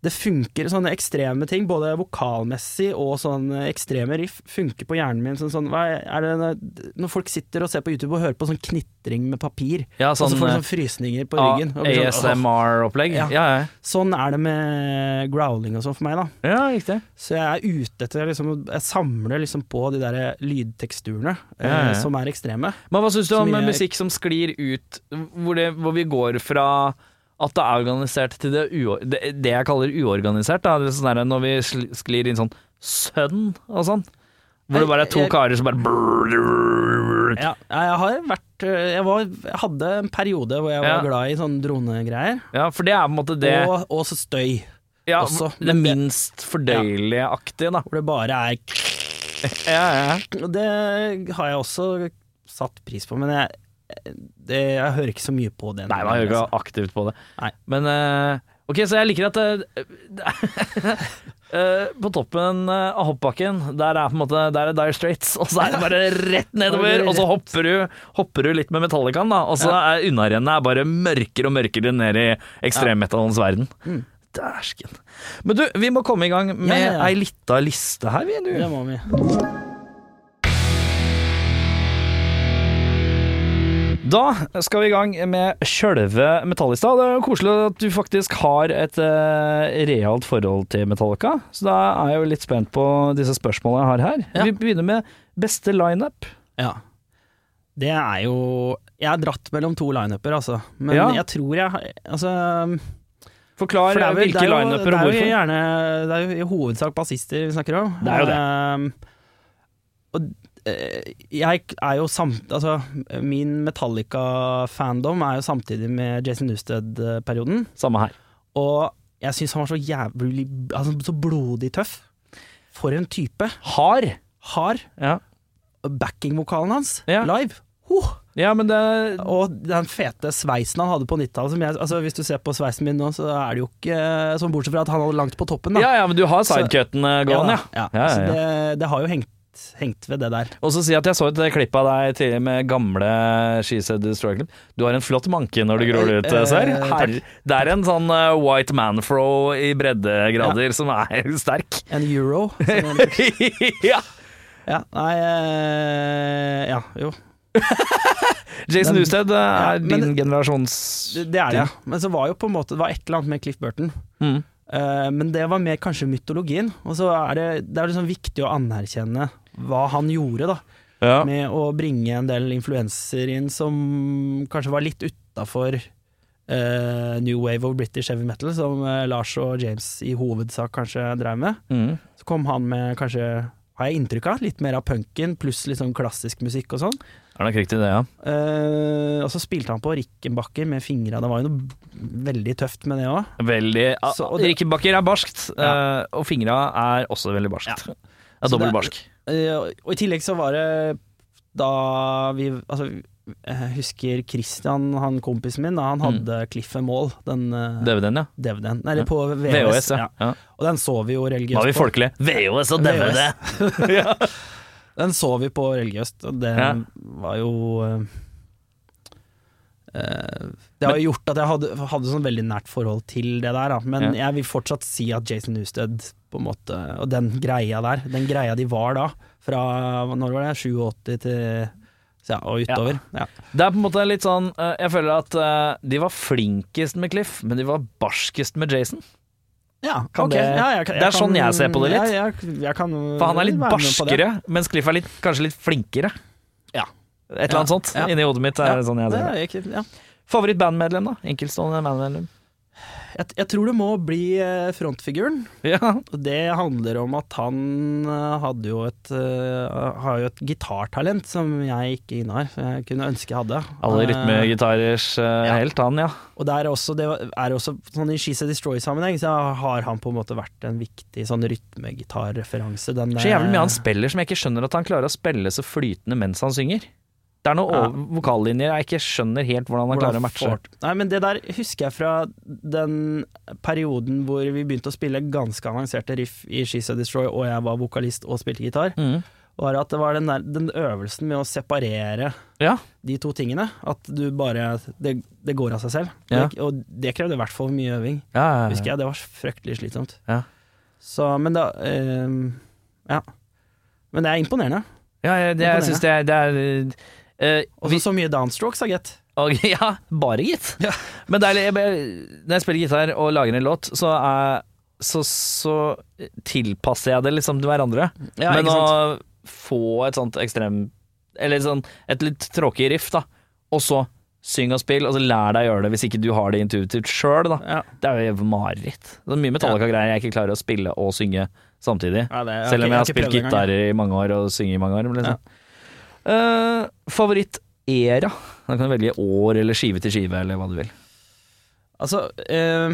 [SPEAKER 2] det funker, sånne ekstreme ting, både vokalmessig og sånn ekstreme riff, funker på hjernen min sånn, sånn når, når folk sitter og ser på YouTube og hører på sånn knitring med papir,
[SPEAKER 1] Ja,
[SPEAKER 2] og så
[SPEAKER 1] sånn,
[SPEAKER 2] får de
[SPEAKER 1] eh,
[SPEAKER 2] sånn frysninger på ryggen. sånn.
[SPEAKER 1] ASMR-opplegg.
[SPEAKER 2] Ja.
[SPEAKER 1] Ja.
[SPEAKER 2] Sånn er det med growling og sånn for meg, da.
[SPEAKER 1] ja, riktig.
[SPEAKER 2] Så jeg er ute etter liksom, Jeg samler liksom på de der lydteksturene eh,
[SPEAKER 1] ja, ja.
[SPEAKER 2] som er ekstreme.
[SPEAKER 1] Men hva syns du om
[SPEAKER 2] jeg,
[SPEAKER 1] musikk som sklir ut, hvor, det, hvor vi går fra at det er organisert til det, det, det jeg kaller uorganisert? Da. Det er sånn der, når vi sklir inn sånn sønn og sånn. Hvor det bare er to
[SPEAKER 2] Jeg- jeg-
[SPEAKER 1] karer som bare
[SPEAKER 2] Ja, jeg har vært eh, Jeg, var, jeg hadde en periode hvor jeg var
[SPEAKER 1] Ja.
[SPEAKER 2] glad i sånne dronegreier.
[SPEAKER 1] Ja, for det er på en måte det
[SPEAKER 2] Og, og så støy.
[SPEAKER 1] ja,
[SPEAKER 2] også.
[SPEAKER 1] Det minst fordøyelige-aktige, da.
[SPEAKER 2] Hvor det bare er
[SPEAKER 1] Ja, ja.
[SPEAKER 2] Det har jeg også satt pris på, men jeg, det, jeg hører ikke så mye på det.
[SPEAKER 1] Nei, man hører ikke aktivt på det.
[SPEAKER 2] Nei.
[SPEAKER 1] Men eh, Ok, så jeg liker at det, eh, På toppen eh, av hoppbakken, der er på en måte Der er Dire Straits, og så er det bare rett nedover, og så hopper du, hopper du litt med Metallicaen, da, og så er unnarennet bare mørkere og mørkere ned i ekstremmetallens verden.
[SPEAKER 2] Mm.
[SPEAKER 1] Dæsken. Men du, vi må komme i gang med
[SPEAKER 2] Ja, ja, ja.
[SPEAKER 1] ei lita liste her, vi, du.
[SPEAKER 2] Det må vi.
[SPEAKER 1] Da skal vi i gang med sjølve Metallista. Det er jo koselig at du faktisk har et eh, realt forhold til Metallica. Så da er jeg jo litt spent på disse spørsmålene jeg har her.
[SPEAKER 2] Ja.
[SPEAKER 1] Vi begynner med beste lineup.
[SPEAKER 2] Ja. Det er jo Jeg har dratt mellom to lineuper, altså. Men
[SPEAKER 1] Ja.
[SPEAKER 2] jeg tror jeg Altså
[SPEAKER 1] Forklar
[SPEAKER 2] for er vel-
[SPEAKER 1] hvilke
[SPEAKER 2] er
[SPEAKER 1] lineuper og
[SPEAKER 2] Det er jo
[SPEAKER 1] hvorfor.
[SPEAKER 2] gjerne Det er jo i hovedsak bassister vi snakker om.
[SPEAKER 1] Det er jo det.
[SPEAKER 2] Ehm, og jeg er jo samt... Altså, min Metallica-fandom er jo samtidig med Jason Newsted-perioden.
[SPEAKER 1] Samme her.
[SPEAKER 2] Og jeg syns han var så jævlig altså, Så blodig tøff. For en type.
[SPEAKER 1] Hard.
[SPEAKER 2] Hard.
[SPEAKER 1] Ja.
[SPEAKER 2] Backingvokalen hans
[SPEAKER 1] Ja.
[SPEAKER 2] live. Huh.
[SPEAKER 1] ja, men det
[SPEAKER 2] Og den fete sveisen han hadde på 90-tallet altså Hvis du ser på sveisen min nå, så er det jo ikke sånn bortsett fra at han hadde langt på toppen, da.
[SPEAKER 1] Ja ja, men du har sidecutene gående, ja.
[SPEAKER 2] ja.
[SPEAKER 1] Ja, ja,
[SPEAKER 2] Så
[SPEAKER 1] ja.
[SPEAKER 2] det, det har jo hengt, hengt ved det der.
[SPEAKER 1] Og så si at jeg så et klipp av deg tidligere med gamle She Said Destroy Club. Du har en flott manke når du gror ut,
[SPEAKER 2] Eh,
[SPEAKER 1] ser. det er en sånn eh, white man-fro i breddegrader som er sterk.
[SPEAKER 2] En euro.
[SPEAKER 1] ja.
[SPEAKER 2] ja, nei eh, Ja, jo.
[SPEAKER 1] Jason
[SPEAKER 2] Den-
[SPEAKER 1] eh, er
[SPEAKER 2] Ja,
[SPEAKER 1] din
[SPEAKER 2] det-
[SPEAKER 1] generasjons
[SPEAKER 2] Det, er det. Men så var jo på en måte Det var et eller annet med Cliff Burton.
[SPEAKER 1] mm.
[SPEAKER 2] Uh, men det var mer kanskje mytologien. Og så er det, det er liksom viktig å anerkjenne hva han gjorde, da.
[SPEAKER 1] ja.
[SPEAKER 2] Med å bringe en del influenser inn som kanskje var litt utafor Uh, New Wave of British Heavy Metal, som uh, Lars og James i hovedsak kanskje drev med.
[SPEAKER 1] Mm.
[SPEAKER 2] Så kom han med kanskje, har jeg inntrykk av, litt mer av punken, pluss litt sånn klassisk musikk og sånn.
[SPEAKER 1] Er nok riktig, det, ja.
[SPEAKER 2] Uh, og så spilte han på Rickenbacker med fingra, det var jo noe veldig tøft med det òg.
[SPEAKER 1] Veldig
[SPEAKER 2] Så- og det-
[SPEAKER 1] er barskt,
[SPEAKER 2] Ja.
[SPEAKER 1] og fingra er også veldig barskt.
[SPEAKER 2] Ja.
[SPEAKER 1] Det er dobbelt barsk.
[SPEAKER 2] Eh, og i tillegg så var det da vi Altså, jeg husker Christian, han kompisen min, da, han hadde Cliff and Mall, den uh,
[SPEAKER 1] DVD-en, ja.
[SPEAKER 2] DVD-en. Nei,
[SPEAKER 1] Ja.
[SPEAKER 2] på VHS.
[SPEAKER 1] VHS, ja. ja.
[SPEAKER 2] Og den så vi jo religiøst
[SPEAKER 1] på. Var
[SPEAKER 2] vi
[SPEAKER 1] folkelige. VHS og DVD! VHS.
[SPEAKER 2] Den så vi på religiøst, og det var jo eh, eh, Det har jo gjort at jeg hadde, hadde sånn veldig nært forhold til det der, da. men
[SPEAKER 1] Ja.
[SPEAKER 2] jeg vil fortsatt si at Jason Newsted på en måte, og den greia der, den greia de var da, fra når var det, 87 til ja, og utover. Ja.
[SPEAKER 1] Det er på en måte litt sånn eh, Jeg føler at eh, de var flinkest med Cliff, men de var barskest med Jason.
[SPEAKER 2] Ja,
[SPEAKER 1] Kan
[SPEAKER 2] ok.
[SPEAKER 1] det-
[SPEAKER 2] Ja, jeg jeg,
[SPEAKER 1] det er sånn
[SPEAKER 2] kan-
[SPEAKER 1] jeg ser på det litt.
[SPEAKER 2] Jeg, kan
[SPEAKER 1] For han er litt barskere, mens Cliff er litt, kanskje litt flinkere. Et eller annet sånt. Inni hodet mitt er
[SPEAKER 2] Ja,
[SPEAKER 1] det sånn jeg ser det.
[SPEAKER 2] ikke, ja.
[SPEAKER 1] Favoritt-bandmedlem, da? Enkeltstående bandmedlem?
[SPEAKER 2] jeg, jeg tror det må bli eh, frontfiguren.
[SPEAKER 1] Ja.
[SPEAKER 2] Det handler om at han eh, hadde jo et uh, har jo et gitartalent som jeg ikke innehar, jeg kunne ønske jeg hadde.
[SPEAKER 1] Alle rytmegitarers uh,
[SPEAKER 2] ja.
[SPEAKER 1] helt, han, ja.
[SPEAKER 2] Og det er også, det er også sånn i She's a Destroy-sammenheng, så har han på en måte vært en viktig sånn rytmegitarreferanse.
[SPEAKER 1] Så jævlig mye han spiller som jeg ikke skjønner at han klarer å spille så flytende mens han synger. Det er noen
[SPEAKER 2] Ja.
[SPEAKER 1] vokallinjer jeg ikke skjønner helt hvordan han klarer å matche.
[SPEAKER 2] Nei, men det der husker jeg fra den perioden hvor vi begynte å spille ganske avanserte riff i She's a Destroy, og jeg var vokalist og spilte gitar.
[SPEAKER 1] Mm.
[SPEAKER 2] Var at det var den, der, den øvelsen med å separere
[SPEAKER 1] Ja.
[SPEAKER 2] de to tingene. At du bare Det, det går av seg selv.
[SPEAKER 1] Ja.
[SPEAKER 2] Det, og det krevde i hvert fall mye øving. Husker jeg. Det var fryktelig slitsomt.
[SPEAKER 1] Ja.
[SPEAKER 2] Så, men da øh, Ja. Men det er imponerende.
[SPEAKER 1] ja, det, jeg syns det det er eh,
[SPEAKER 2] Og
[SPEAKER 1] vi-
[SPEAKER 2] så mye downstrokes, da, gitt.
[SPEAKER 1] Ja, bare gitt.
[SPEAKER 2] Ja.
[SPEAKER 1] Men det er, jeg, når jeg spiller gitar og lager en låt, så, er, så, så tilpasser jeg det liksom til hverandre.
[SPEAKER 2] Ja,
[SPEAKER 1] Men å få et sånt ekstrem Eller sånn et litt tråkig riff, da, og så syng og spill, og så lær deg å gjøre det hvis ikke du har det intuitivt sjøl.
[SPEAKER 2] Ja.
[SPEAKER 1] Det er jo mareritt. Det er mye Metallica-greier jeg ikke klarer å spille og synge samtidig.
[SPEAKER 2] Ja, det, okay,
[SPEAKER 1] Selv om jeg har spilt gitar i mange år og synge i mange år. Liksom. Eh, Favoritt-era? Da kan du velge år eller skive til skive, eller hva du vil.
[SPEAKER 2] Altså, uh,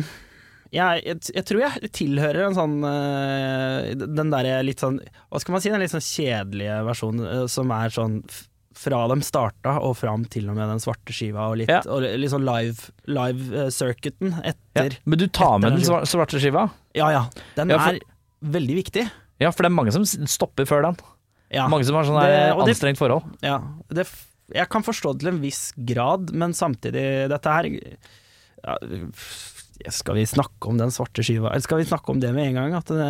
[SPEAKER 2] jeg, jeg, jeg tror jeg tilhører en sånn uh, Den derre litt sånn Hva skal man si, den litt sånn kjedelige versjonen som er sånn fra de starta og fram til og med den svarte skiva, og litt,
[SPEAKER 1] Ja.
[SPEAKER 2] og litt sånn live, live etter.
[SPEAKER 1] Men du tar med den
[SPEAKER 2] den
[SPEAKER 1] svarte skiva?
[SPEAKER 2] Ja ja, den
[SPEAKER 1] Ja, for-
[SPEAKER 2] er veldig viktig.
[SPEAKER 1] Ja, for det er mange som stopper før den.
[SPEAKER 2] Ja,
[SPEAKER 1] Mange som har sånn anstrengt forhold.
[SPEAKER 2] ja det, jeg kan forstå det til en viss grad, men samtidig Dette her ja, Skal vi snakke om den svarte skiva? Eller skal vi snakke om det med en gang? At det,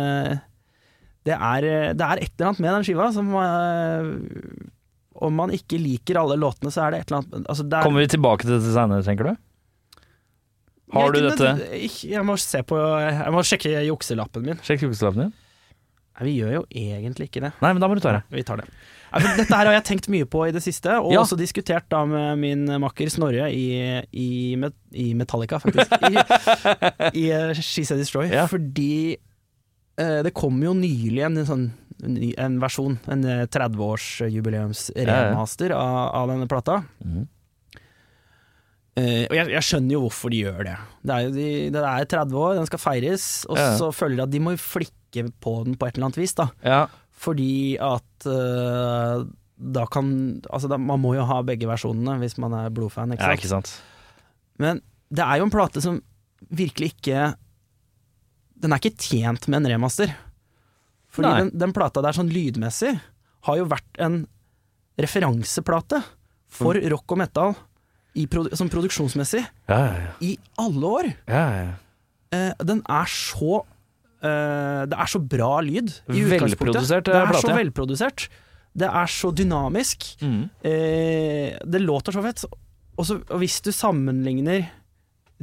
[SPEAKER 2] det, er, det er et eller annet med den skiva som eh, om man ikke liker alle låtene, så er det et eller annet altså er,
[SPEAKER 1] Kommer vi tilbake til dette senere, tenker du? Har
[SPEAKER 2] Jeg
[SPEAKER 1] du dette?
[SPEAKER 2] Jeg må se på Jeg må sjekke jukselappen min.
[SPEAKER 1] Sjekk jukselappen din.
[SPEAKER 2] Nei, vi gjør jo egentlig ikke det.
[SPEAKER 1] Nei, men da må du ta det.
[SPEAKER 2] Vi tar det. Nei, Dette her har jeg tenkt mye på i det siste, og
[SPEAKER 1] Ja.
[SPEAKER 2] også diskutert da med min makker Snorre i, i, i Metallica, faktisk. I, i eh, She Said Destroy.
[SPEAKER 1] Ja.
[SPEAKER 2] Fordi eh, det kom jo nylig en, sånn, en versjon, en eh, 30-årsjubileums-remaster av, av denne plata.
[SPEAKER 1] Mm.
[SPEAKER 2] Eh, og jeg, jeg skjønner jo hvorfor de gjør det. Det er, jo de, det er 30 år, den skal feires, og
[SPEAKER 1] Ja.
[SPEAKER 2] så føler de at de må flikke på den på et eller annet vis. da
[SPEAKER 1] Ja.
[SPEAKER 2] fordi at uh, da kan Altså, da, man må jo ha begge versjonene hvis man er blodfan, ikke
[SPEAKER 1] ja, ikke sant.
[SPEAKER 2] Men det er jo en plate som virkelig ikke Den er ikke tjent med en remaster. Fordi den, den plata der sånn lydmessig har jo vært en referanseplate for
[SPEAKER 1] Mm.
[SPEAKER 2] rock og metal i produ som produksjonsmessig
[SPEAKER 1] Ja, ja, ja.
[SPEAKER 2] i alle år.
[SPEAKER 1] ja, ja.
[SPEAKER 2] Eh, den er så Det er så bra lyd i utgangspunktet.
[SPEAKER 1] Velprodusert,
[SPEAKER 2] Det er så
[SPEAKER 1] ja.
[SPEAKER 2] velprodusert. Det er så dynamisk.
[SPEAKER 1] Mm.
[SPEAKER 2] Eh, det låter så fett. Og, så, og hvis du sammenligner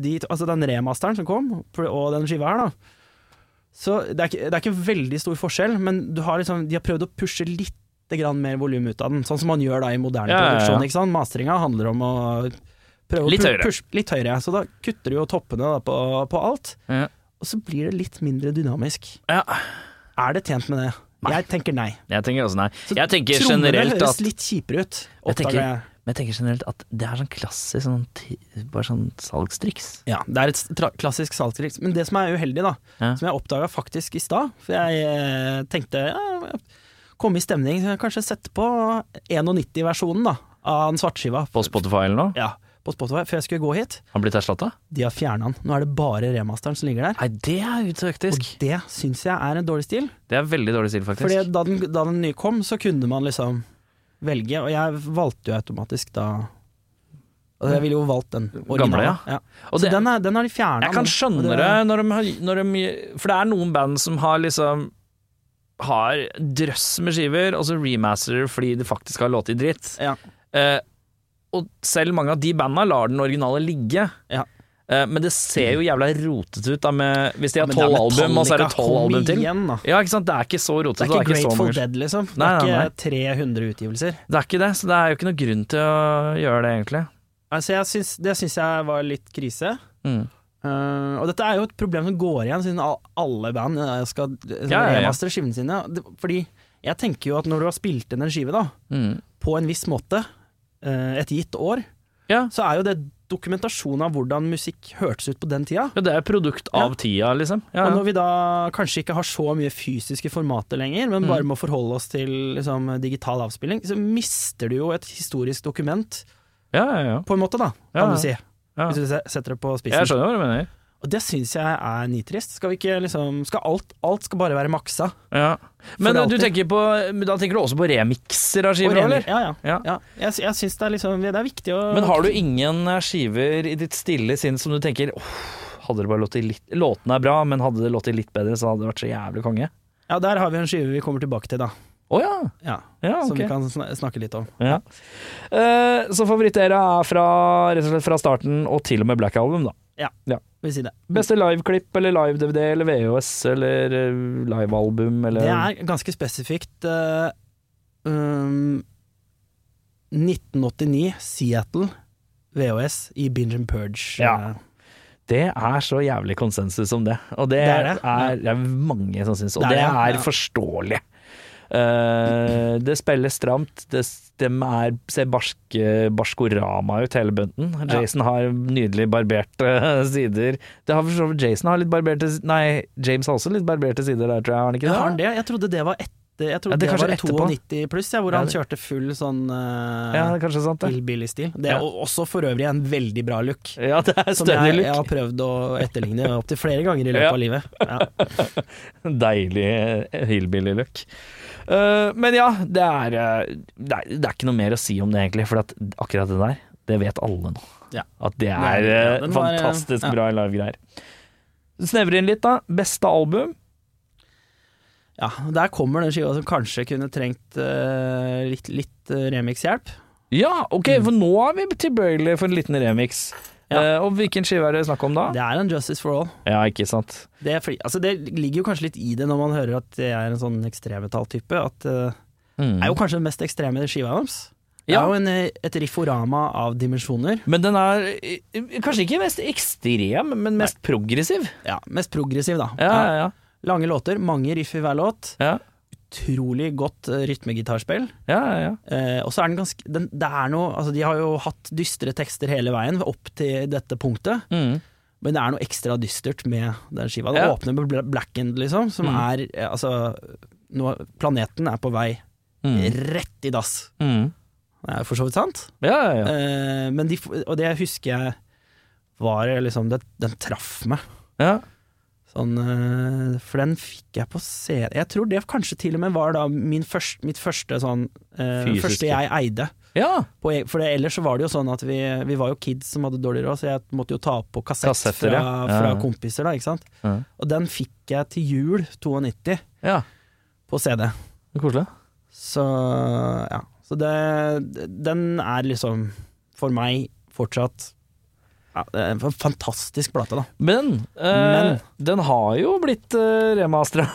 [SPEAKER 2] de, altså den remasteren som kom, og den skiva her, da Så det er, ikke, det er ikke veldig stor forskjell, men du har liksom, de har prøvd å pushe litt grann mer volum ut av den, sånn som man gjør da i moderne
[SPEAKER 1] Ja, ja, ja.
[SPEAKER 2] produksjon. Ikke sant? Masteringa handler om å prøve
[SPEAKER 1] Litt
[SPEAKER 2] å
[SPEAKER 1] høyere.
[SPEAKER 2] pushe litt høyere. Så da kutter du jo toppene da, på, på alt,
[SPEAKER 1] Ja.
[SPEAKER 2] Og så blir det litt mindre dynamisk.
[SPEAKER 1] ja.
[SPEAKER 2] Er det tjent med det?
[SPEAKER 1] Nei.
[SPEAKER 2] Jeg tenker nei.
[SPEAKER 1] Jeg tenker også nei.
[SPEAKER 2] Så
[SPEAKER 1] Jeg tenker generelt
[SPEAKER 2] høres
[SPEAKER 1] at
[SPEAKER 2] litt kjipere ut.
[SPEAKER 1] Jeg tenker-. Men jeg tenker generelt at det er sånn klassisk sånn, bare sånn salgstriks.
[SPEAKER 2] Ja, det er et klassisk salgstriks. Men det som er uheldig, da,
[SPEAKER 1] Ja.
[SPEAKER 2] som jeg oppdaga faktisk i stad For jeg eh, tenkte ja, jeg kom i stemning, så jeg kanskje sette på 91-versjonen da av den svartskiva.
[SPEAKER 1] På Spotify eller noe.
[SPEAKER 2] Ja, på Spotify, før jeg skulle gå hit.
[SPEAKER 1] Har blitt erstatta?
[SPEAKER 2] De har fjerna den. Nå er det bare remasteren som ligger der.
[SPEAKER 1] Nei, det er
[SPEAKER 2] utøktisk.
[SPEAKER 1] Og
[SPEAKER 2] det syns jeg er en dårlig stil.
[SPEAKER 1] Det er veldig dårlig stil, faktisk.
[SPEAKER 2] Fordi da den, da den nye kom, så kunne man liksom velge, og jeg valgte jo automatisk da Altså jeg ville jo valgt den originale.
[SPEAKER 1] Gamle, ja.
[SPEAKER 2] ja.
[SPEAKER 1] Og
[SPEAKER 2] Så
[SPEAKER 1] det-
[SPEAKER 2] den, er, den har de fjerna.
[SPEAKER 1] Jeg kan skjønne det når de, har, når de For det er noen band som har liksom Har drøss med skiver, og så remasterer fordi de faktisk har låter i dritt.
[SPEAKER 2] Ja.
[SPEAKER 1] Eh, og selv mange av de banda lar den originale ligge.
[SPEAKER 2] Ja.
[SPEAKER 1] Eh, men det ser jo jævla rotete ut da med Hvis de har
[SPEAKER 2] det er
[SPEAKER 1] tolv album, og så er det tolv album til.
[SPEAKER 2] Igjen.
[SPEAKER 1] Ja, ikke sant? Det er ikke så rotete.
[SPEAKER 2] Det er ikke
[SPEAKER 1] så
[SPEAKER 2] Grateful
[SPEAKER 1] mange-
[SPEAKER 2] Dead, liksom. Det
[SPEAKER 1] Nei,
[SPEAKER 2] er
[SPEAKER 1] nei,
[SPEAKER 2] ikke 300 utgivelser.
[SPEAKER 1] Det er ikke det, så det er jo ikke noe grunn til å gjøre det, egentlig.
[SPEAKER 2] Altså, syns, det syns jeg var litt krise.
[SPEAKER 1] Mm.
[SPEAKER 2] Uh, og dette er jo et problem som går igjen, siden alle band eh, skal
[SPEAKER 1] Ja, ja, ja.
[SPEAKER 2] remastre skivene sine. Fordi jeg tenker jo at når du har spilt inn en skive, da,
[SPEAKER 1] Mm.
[SPEAKER 2] på en viss måte, et gitt år,
[SPEAKER 1] Ja.
[SPEAKER 2] så er jo det dokumentasjon av hvordan musikk hørtes ut på den tida.
[SPEAKER 1] ja, det er produkt av tida, liksom. Ja,
[SPEAKER 2] Og når vi da kanskje ikke har så mye fysiske formater lenger, men
[SPEAKER 1] Mm.
[SPEAKER 2] bare må forholde oss til liksom, digital avspilling, så mister du jo et historisk dokument,
[SPEAKER 1] ja, ja, ja.
[SPEAKER 2] på en måte, da, kan
[SPEAKER 1] ja.
[SPEAKER 2] du si.
[SPEAKER 1] Ja.
[SPEAKER 2] Hvis du setter det på spissen.
[SPEAKER 1] Jeg skjønner hva du mener.
[SPEAKER 2] Og det syns jeg er nitrist. Skal vi ikke liksom Skal alt, alt skal bare være maksa?
[SPEAKER 1] Ja. Men du tenker på, da tenker du også på remixer av skiver, eller?
[SPEAKER 2] Ja, ja.
[SPEAKER 1] Ja.
[SPEAKER 2] ja. Jeg, jeg syns det liksom Det er viktig å
[SPEAKER 1] Men har du ingen eh, skiver i ditt stille sinn som du tenker «Åh, hadde det bare låtet litt Låtene er bra, men hadde det låtet litt bedre, så hadde det vært så jævlig konge.
[SPEAKER 2] Ja, der har vi en skive vi kommer tilbake til, da.
[SPEAKER 1] Å ja.
[SPEAKER 2] Ja,
[SPEAKER 1] ja
[SPEAKER 2] Som vi kan sna- snakke litt om.
[SPEAKER 1] Ja. Uh, så favorittera er fra, rett og slett fra starten og til og med Black Album, da.
[SPEAKER 2] Vil si det.
[SPEAKER 1] Beste liveklipp eller live-DVD eller VHS eller eh, livealbum eller
[SPEAKER 2] Det er ganske spesifikt. Uh, um, 1989, Seattle, VHS, i Binge and Purge.
[SPEAKER 1] Ja.
[SPEAKER 2] eh,
[SPEAKER 1] Det er så jævlig konsensus om det, og det,
[SPEAKER 2] Det er det.
[SPEAKER 1] er, det er mange som syns, og
[SPEAKER 2] Det er
[SPEAKER 1] er,
[SPEAKER 2] det, ja.
[SPEAKER 1] forståelig. Eh, det spiller stramt, det, de er, ser barske, barskorama ut hele bunten.
[SPEAKER 2] Ja.
[SPEAKER 1] Jason har nydelig barberte sider. Det har for så vidt Jason har litt barberte Nei, James har også litt barberte sider der, tror jeg. Har han ikke
[SPEAKER 2] Ja,
[SPEAKER 1] det?
[SPEAKER 2] har han det? Jeg trodde det var etter Jeg tror
[SPEAKER 1] Ja, det
[SPEAKER 2] det, var
[SPEAKER 1] etterpå.
[SPEAKER 2] 92 pluss, ja, hvor han kjørte full sånn uh,
[SPEAKER 1] Ja, det er kanskje sant, det.
[SPEAKER 2] hillbilly-stil. Det er også for øvrig en veldig bra look.
[SPEAKER 1] Ja, det er
[SPEAKER 2] Som
[SPEAKER 1] jeg,
[SPEAKER 2] jeg, jeg har prøvd å etterligne opptil flere ganger i løpet av livet. Ja.
[SPEAKER 1] Deilig eh, hillbilly look. Uh, men ja, det er, eh, det er Det er ikke noe mer å si om det, egentlig. For at akkurat det der, det vet alle nå.
[SPEAKER 2] Ja.
[SPEAKER 1] At det
[SPEAKER 2] Det
[SPEAKER 1] er eh,
[SPEAKER 2] var, eh,
[SPEAKER 1] fantastisk bra live-greier. Snevre inn litt, da. Beste album?
[SPEAKER 2] Ja, Der kommer den skiva som kanskje kunne trengt uh, litt, litt uh, remix-hjelp.
[SPEAKER 1] Ja, ok, for nå er vi tilbøyelige for en liten remix.
[SPEAKER 2] Ja.
[SPEAKER 1] Uh, og hvilken skive er det snakk om da?
[SPEAKER 2] Det er en Justice for All.
[SPEAKER 1] Ja, ikke sant.
[SPEAKER 2] Det, er fordi, altså det ligger jo kanskje litt i det når man hører at jeg er en sånn ekstremmetalltype. At eh,
[SPEAKER 1] Mm.
[SPEAKER 2] det er jo kanskje den mest ekstreme skiva deres. Det
[SPEAKER 1] Ja.
[SPEAKER 2] er jo en, et rifforama av dimensjoner.
[SPEAKER 1] Men den er kanskje ikke mest ekstrem, men mest progressiv.
[SPEAKER 2] Ja, Mest progressiv, da.
[SPEAKER 1] Ja, ja, ja.
[SPEAKER 2] Lange låter, mange riff i hver låt.
[SPEAKER 1] ja.
[SPEAKER 2] Utrolig godt uh, rytmegitarspill.
[SPEAKER 1] ja, ja, ja.
[SPEAKER 2] Eh, og så er den ganske den, det er noe, altså De har jo hatt dystre tekster hele veien opp til dette punktet.
[SPEAKER 1] Mm.
[SPEAKER 2] Men det er noe ekstra dystert med den skiva. Det åpner med Black End, liksom, som
[SPEAKER 1] Mm.
[SPEAKER 2] er eh, Altså, nå, planeten er på vei
[SPEAKER 1] Mm.
[SPEAKER 2] rett i dass.
[SPEAKER 1] Mm.
[SPEAKER 2] Det er for så vidt sant.
[SPEAKER 1] Ja, ja, ja.
[SPEAKER 2] Eh, men de, og det husker jeg var liksom det, Den traff meg.
[SPEAKER 1] ja.
[SPEAKER 2] Sånn, eh, for den fikk jeg på CD Jeg tror det kanskje til og med var da min første, mitt første sånn
[SPEAKER 1] uh,
[SPEAKER 2] Første jeg eide.
[SPEAKER 1] ja.
[SPEAKER 2] På, e- for det, ellers så var det jo sånn at vi, vi var jo kids som hadde dårlig råd, så jeg måtte jo ta på kassett
[SPEAKER 1] Kassetter,
[SPEAKER 2] fra,
[SPEAKER 1] ja.
[SPEAKER 2] Fra kompiser, da, ikke sant.
[SPEAKER 1] Ja.
[SPEAKER 2] Og den fikk jeg til jul 92
[SPEAKER 1] ja.
[SPEAKER 2] på CD.
[SPEAKER 1] Koselig.
[SPEAKER 2] Så ja. Så det, den er liksom for meg fortsatt ja, det er en fantastisk plate, da.
[SPEAKER 1] Men, eh,
[SPEAKER 2] Men.
[SPEAKER 1] den har jo blitt uh, remastera.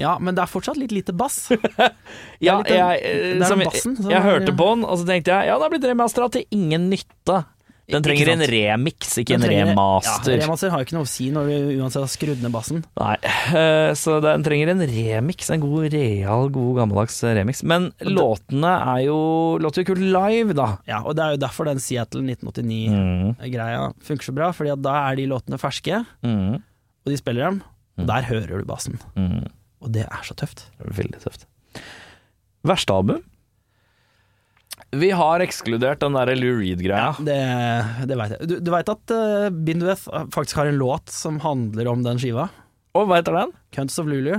[SPEAKER 2] Ja, men det er fortsatt litt lite bass.
[SPEAKER 1] Ja,
[SPEAKER 2] litt
[SPEAKER 1] jeg, eh,
[SPEAKER 2] det
[SPEAKER 1] som,
[SPEAKER 2] bassen
[SPEAKER 1] jeg
[SPEAKER 2] er-
[SPEAKER 1] hørte på den, og så tenkte jeg ja, den har blitt remastera til ingen nytte. Den trenger en remix, ikke en remaster.
[SPEAKER 2] Ja, remaster har jo ikke noe å si når du uansett har skrudd ned bassen.
[SPEAKER 1] Nei, eh, så den trenger en remix, en god, real, god gammeldags remix. Men låtene er jo låter jo kult live, da.
[SPEAKER 2] Ja, og det er jo derfor den Seattle 1989-greia
[SPEAKER 1] Mm.
[SPEAKER 2] funker så bra, fordi da er de låtene ferske,
[SPEAKER 1] Mm.
[SPEAKER 2] og de spiller dem, og der hører du bassen.
[SPEAKER 1] Mm.
[SPEAKER 2] Og det er så tøft.
[SPEAKER 1] Veldig tøft. Verste album? Vi har ekskludert den derre Lou Reed-greia.
[SPEAKER 2] Det, det veit jeg. Du, du veit at uh, Bindweth faktisk har en låt som handler om den skiva?
[SPEAKER 1] Og hva heter den?
[SPEAKER 2] Cunts of Lulu.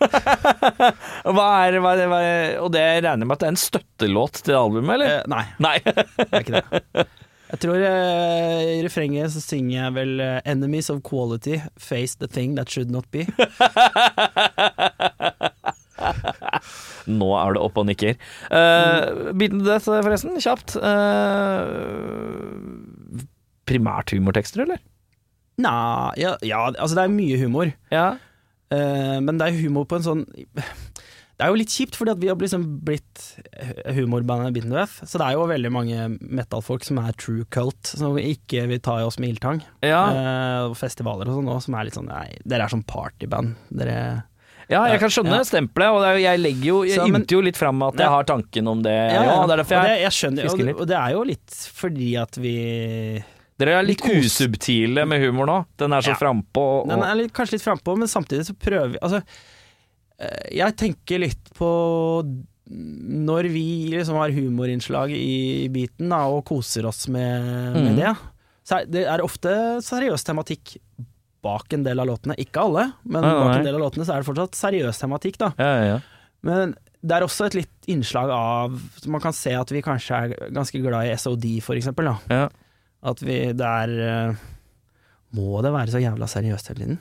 [SPEAKER 1] Hva er, hva er, hva er, og det regner jeg med at det er en støttelåt til albumet, eller?
[SPEAKER 2] Eh, nei,
[SPEAKER 1] Nei.
[SPEAKER 2] det er ikke det. Jeg tror uh, i refrenget så synger jeg vel eh, 'Enemies of quality face the thing that should not be'.
[SPEAKER 1] Nå er det opp og nikker. Uh, Beaten to Death, forresten, kjapt. Uh, primært humortekster, eller?
[SPEAKER 2] Nei, ja, ja, altså det er mye humor.
[SPEAKER 1] Ja.
[SPEAKER 2] Uh, men det er humor på en sånn Det er jo litt kjipt, fordi at vi har liksom blitt humorbandet Beaten Death. Så det er jo veldig mange metal-folk som er true cult, som ikke vil ta i oss med ildtang.
[SPEAKER 1] Ja.
[SPEAKER 2] Uh, festivaler og sånn òg, som er litt sånn Nei, dere er sånn partyband. Dere
[SPEAKER 1] ja, jeg kan skjønne
[SPEAKER 2] Ja.
[SPEAKER 1] stempelet, og jeg legger jo Jeg
[SPEAKER 2] Så, men-
[SPEAKER 1] jo litt fram at jeg
[SPEAKER 2] Ja.
[SPEAKER 1] har tanken om det. Ja,
[SPEAKER 2] ja,
[SPEAKER 1] det er derfor
[SPEAKER 2] jeg, det,
[SPEAKER 1] jeg
[SPEAKER 2] skjønner,
[SPEAKER 1] fisker litt.
[SPEAKER 2] og det er jo litt fordi at vi
[SPEAKER 1] Dere er litt
[SPEAKER 2] litt
[SPEAKER 1] usubtile med humor nå. Den er så
[SPEAKER 2] Ja.
[SPEAKER 1] frampå. og-
[SPEAKER 2] Den er litt, kanskje litt frampå, men samtidig så prøver vi Altså, eh, jeg tenker litt på når vi liksom har humorinnslag i biten da, og koser oss med, med
[SPEAKER 1] Mhm.
[SPEAKER 2] det, så er det er ofte seriøs tematikk bak en del av låtene. Ikke alle, men
[SPEAKER 1] Nei, nei,
[SPEAKER 2] bak en del av låtene så er det fortsatt seriøs tematikk, da.
[SPEAKER 1] Ja, ja, ja.
[SPEAKER 2] Men det er også et litt innslag av Man kan se at vi kanskje er ganske glad i SOD, for eksempel. Da.
[SPEAKER 1] Ja.
[SPEAKER 2] At vi Det er eh, Må det være så jævla seriøst hele tiden?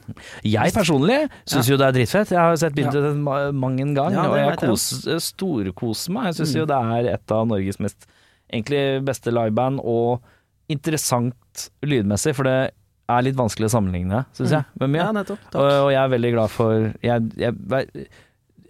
[SPEAKER 1] Jeg personlig syns jo det er dritfett. Jeg har sett bildet ja. mang en gang,
[SPEAKER 2] Ja,
[SPEAKER 1] og jeg kos, storkoser meg. Jeg syns
[SPEAKER 2] Mm.
[SPEAKER 1] jo det er et av Norges mest egentlig beste liveband, og interessant lydmessig, for det er litt vanskelig å sammenligne, syns jeg, med.
[SPEAKER 2] Ja, nettopp.
[SPEAKER 1] Og, og jeg er veldig glad for Jeg, jeg,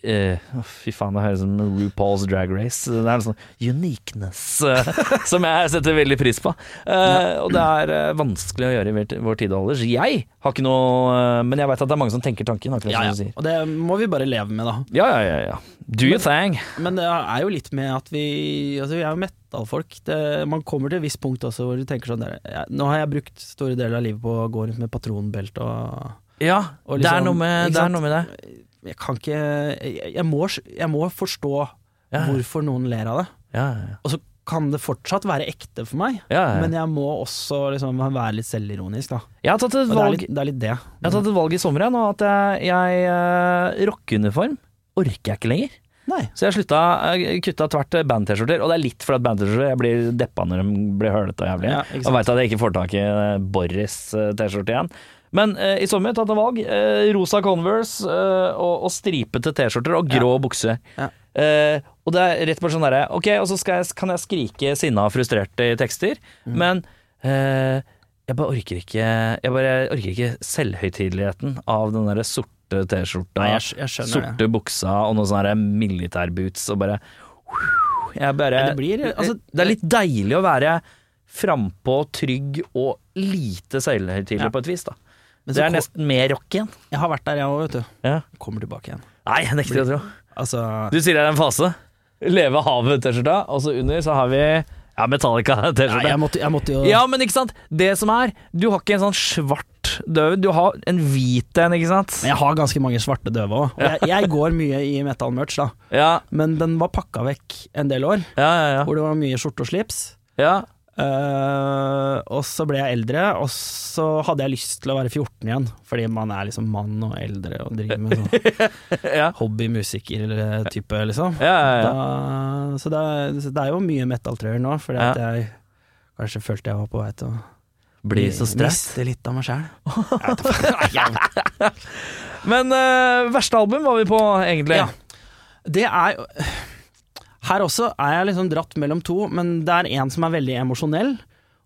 [SPEAKER 1] eh, Fy faen, det høres ut som RuPaul's Drag Race. Det er en sånn uniqueness uh, som jeg setter veldig pris på. Eh, Og det er vanskelig å gjøre i vår, vår tid og alder. Jeg har ikke noe Men jeg vet at det er mange som tenker tanken, akkurat
[SPEAKER 2] Ja,
[SPEAKER 1] som du sier.
[SPEAKER 2] Og det må vi bare leve med, da.
[SPEAKER 1] Ja, ja, ja. ja. Do your thing.
[SPEAKER 2] Men det er jo litt med at vi Altså, vi er jo metal-folk. Det- Man kommer til et visst punkt også hvor du tenker sånn der, ja, Nå har jeg brukt store deler av livet på å gå rundt med patronbelte og
[SPEAKER 1] Ja,
[SPEAKER 2] Og
[SPEAKER 1] det, er
[SPEAKER 2] liksom,
[SPEAKER 1] noe med, det er noe med det.
[SPEAKER 2] Jeg kan ikke Jeg, jeg, må, jeg må forstå
[SPEAKER 1] Ja.
[SPEAKER 2] hvorfor noen ler av det.
[SPEAKER 1] Ja, ja,
[SPEAKER 2] Og så kan det fortsatt være ekte for meg, men jeg må også liksom være litt selvironisk, da.
[SPEAKER 1] Jeg har tatt et
[SPEAKER 2] valg, det er litt det. Er litt det.
[SPEAKER 1] Jeg har tatt et valg i sommer jeg, nå, at jeg, jeg uh, rockeuniform orker jeg ikke lenger.
[SPEAKER 2] Nei.
[SPEAKER 1] Så jeg slutta, jeg kutta tvert band-T-skjorter, og det er litt for at band-T-skjorter Jeg blir deppa når de blir hølete og jævlig.
[SPEAKER 2] Ja,
[SPEAKER 1] og veit at jeg ikke får tak i eh, Boris-T-skjorte igjen. Men eh, i sommer tatt et valg. Eh, rosa Converse eh, og, og stripete T-skjorter og grå bukse.
[SPEAKER 2] Ja.
[SPEAKER 1] Eh, og det er rett på sånn derre Ok, og så jeg, kan jeg skrike sinna og frustrert i tekster,
[SPEAKER 2] Mm.
[SPEAKER 1] men eh, jeg bare orker ikke Jeg bare orker ikke selvhøytideligheten av den derre sorte T-skjorta,
[SPEAKER 2] sorte det.
[SPEAKER 1] buksa og noen sånne militærboots og bare bare
[SPEAKER 2] det blir, altså-
[SPEAKER 1] Det er litt deilig å være frampå, trygg og lite selvhøytidelig
[SPEAKER 2] Ja.
[SPEAKER 1] på et vis, da.
[SPEAKER 2] Men
[SPEAKER 1] Det er nesten mer rock igjen.
[SPEAKER 2] Jeg har vært der, jeg òg, vet du.
[SPEAKER 1] Ja.
[SPEAKER 2] Kommer tilbake igjen.
[SPEAKER 1] Nei, jeg nekter å tro.
[SPEAKER 2] Altså
[SPEAKER 1] Du sier det er en fase. Leve havet-T-skjorta, og så under så har vi ja,
[SPEAKER 2] ja,
[SPEAKER 1] Metallica-T-skjorte.
[SPEAKER 2] jeg, måtte, jeg måtte jo
[SPEAKER 1] Ja, men ikke sant. Det som er, du har ikke en sånn svart død, du har en hvit en, ikke sant.
[SPEAKER 2] Men jeg har ganske mange svarte døve òg. Og jeg, jeg går mye i metal-merch, da.
[SPEAKER 1] Ja,
[SPEAKER 2] Men den var pakka vekk en del år,
[SPEAKER 1] ja, ja. ja.
[SPEAKER 2] hvor det var mye skjorte og slips.
[SPEAKER 1] ja.
[SPEAKER 2] Uh, og så ble jeg eldre, og så hadde jeg lyst til å være 14 igjen. Fordi man er liksom mann og eldre og driver med sånn
[SPEAKER 1] ja.
[SPEAKER 2] hobbymusiker-type, liksom.
[SPEAKER 1] Ja, ja, ja.
[SPEAKER 2] Da, så, det er, så det er jo mye metal-trøyer nå, fordi at jeg kanskje følte jeg var på vei til å
[SPEAKER 1] Blir så stress.
[SPEAKER 2] miste litt av meg sjæl.
[SPEAKER 1] Men uh, verste album var vi på, egentlig.
[SPEAKER 2] Ja. Det er jo Her også er jeg liksom dratt mellom to, men det er en som er veldig emosjonell,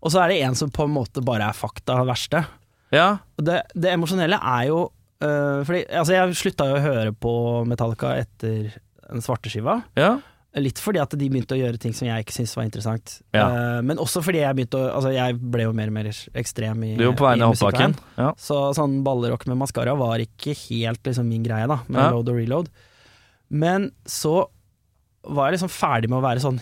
[SPEAKER 2] og så er det en som på en måte bare er fakta verste.
[SPEAKER 1] Ja.
[SPEAKER 2] Det, det emosjonelle er jo uh, Fordi altså Jeg slutta jo å høre på Metallica etter den svarte skiva.
[SPEAKER 1] ja.
[SPEAKER 2] Litt fordi at de begynte å gjøre ting som jeg ikke syntes var interessant.
[SPEAKER 1] Ja.
[SPEAKER 2] Uh, men også fordi jeg begynte å Altså jeg ble jo mer og mer ekstrem i
[SPEAKER 1] Du er jo på vei ned hoppbakken. Ja.
[SPEAKER 2] Så sånn ballerock med maskara var ikke helt liksom min greie, da, med
[SPEAKER 1] Ja.
[SPEAKER 2] load og reload. Men så var jeg liksom ferdig med å være sånn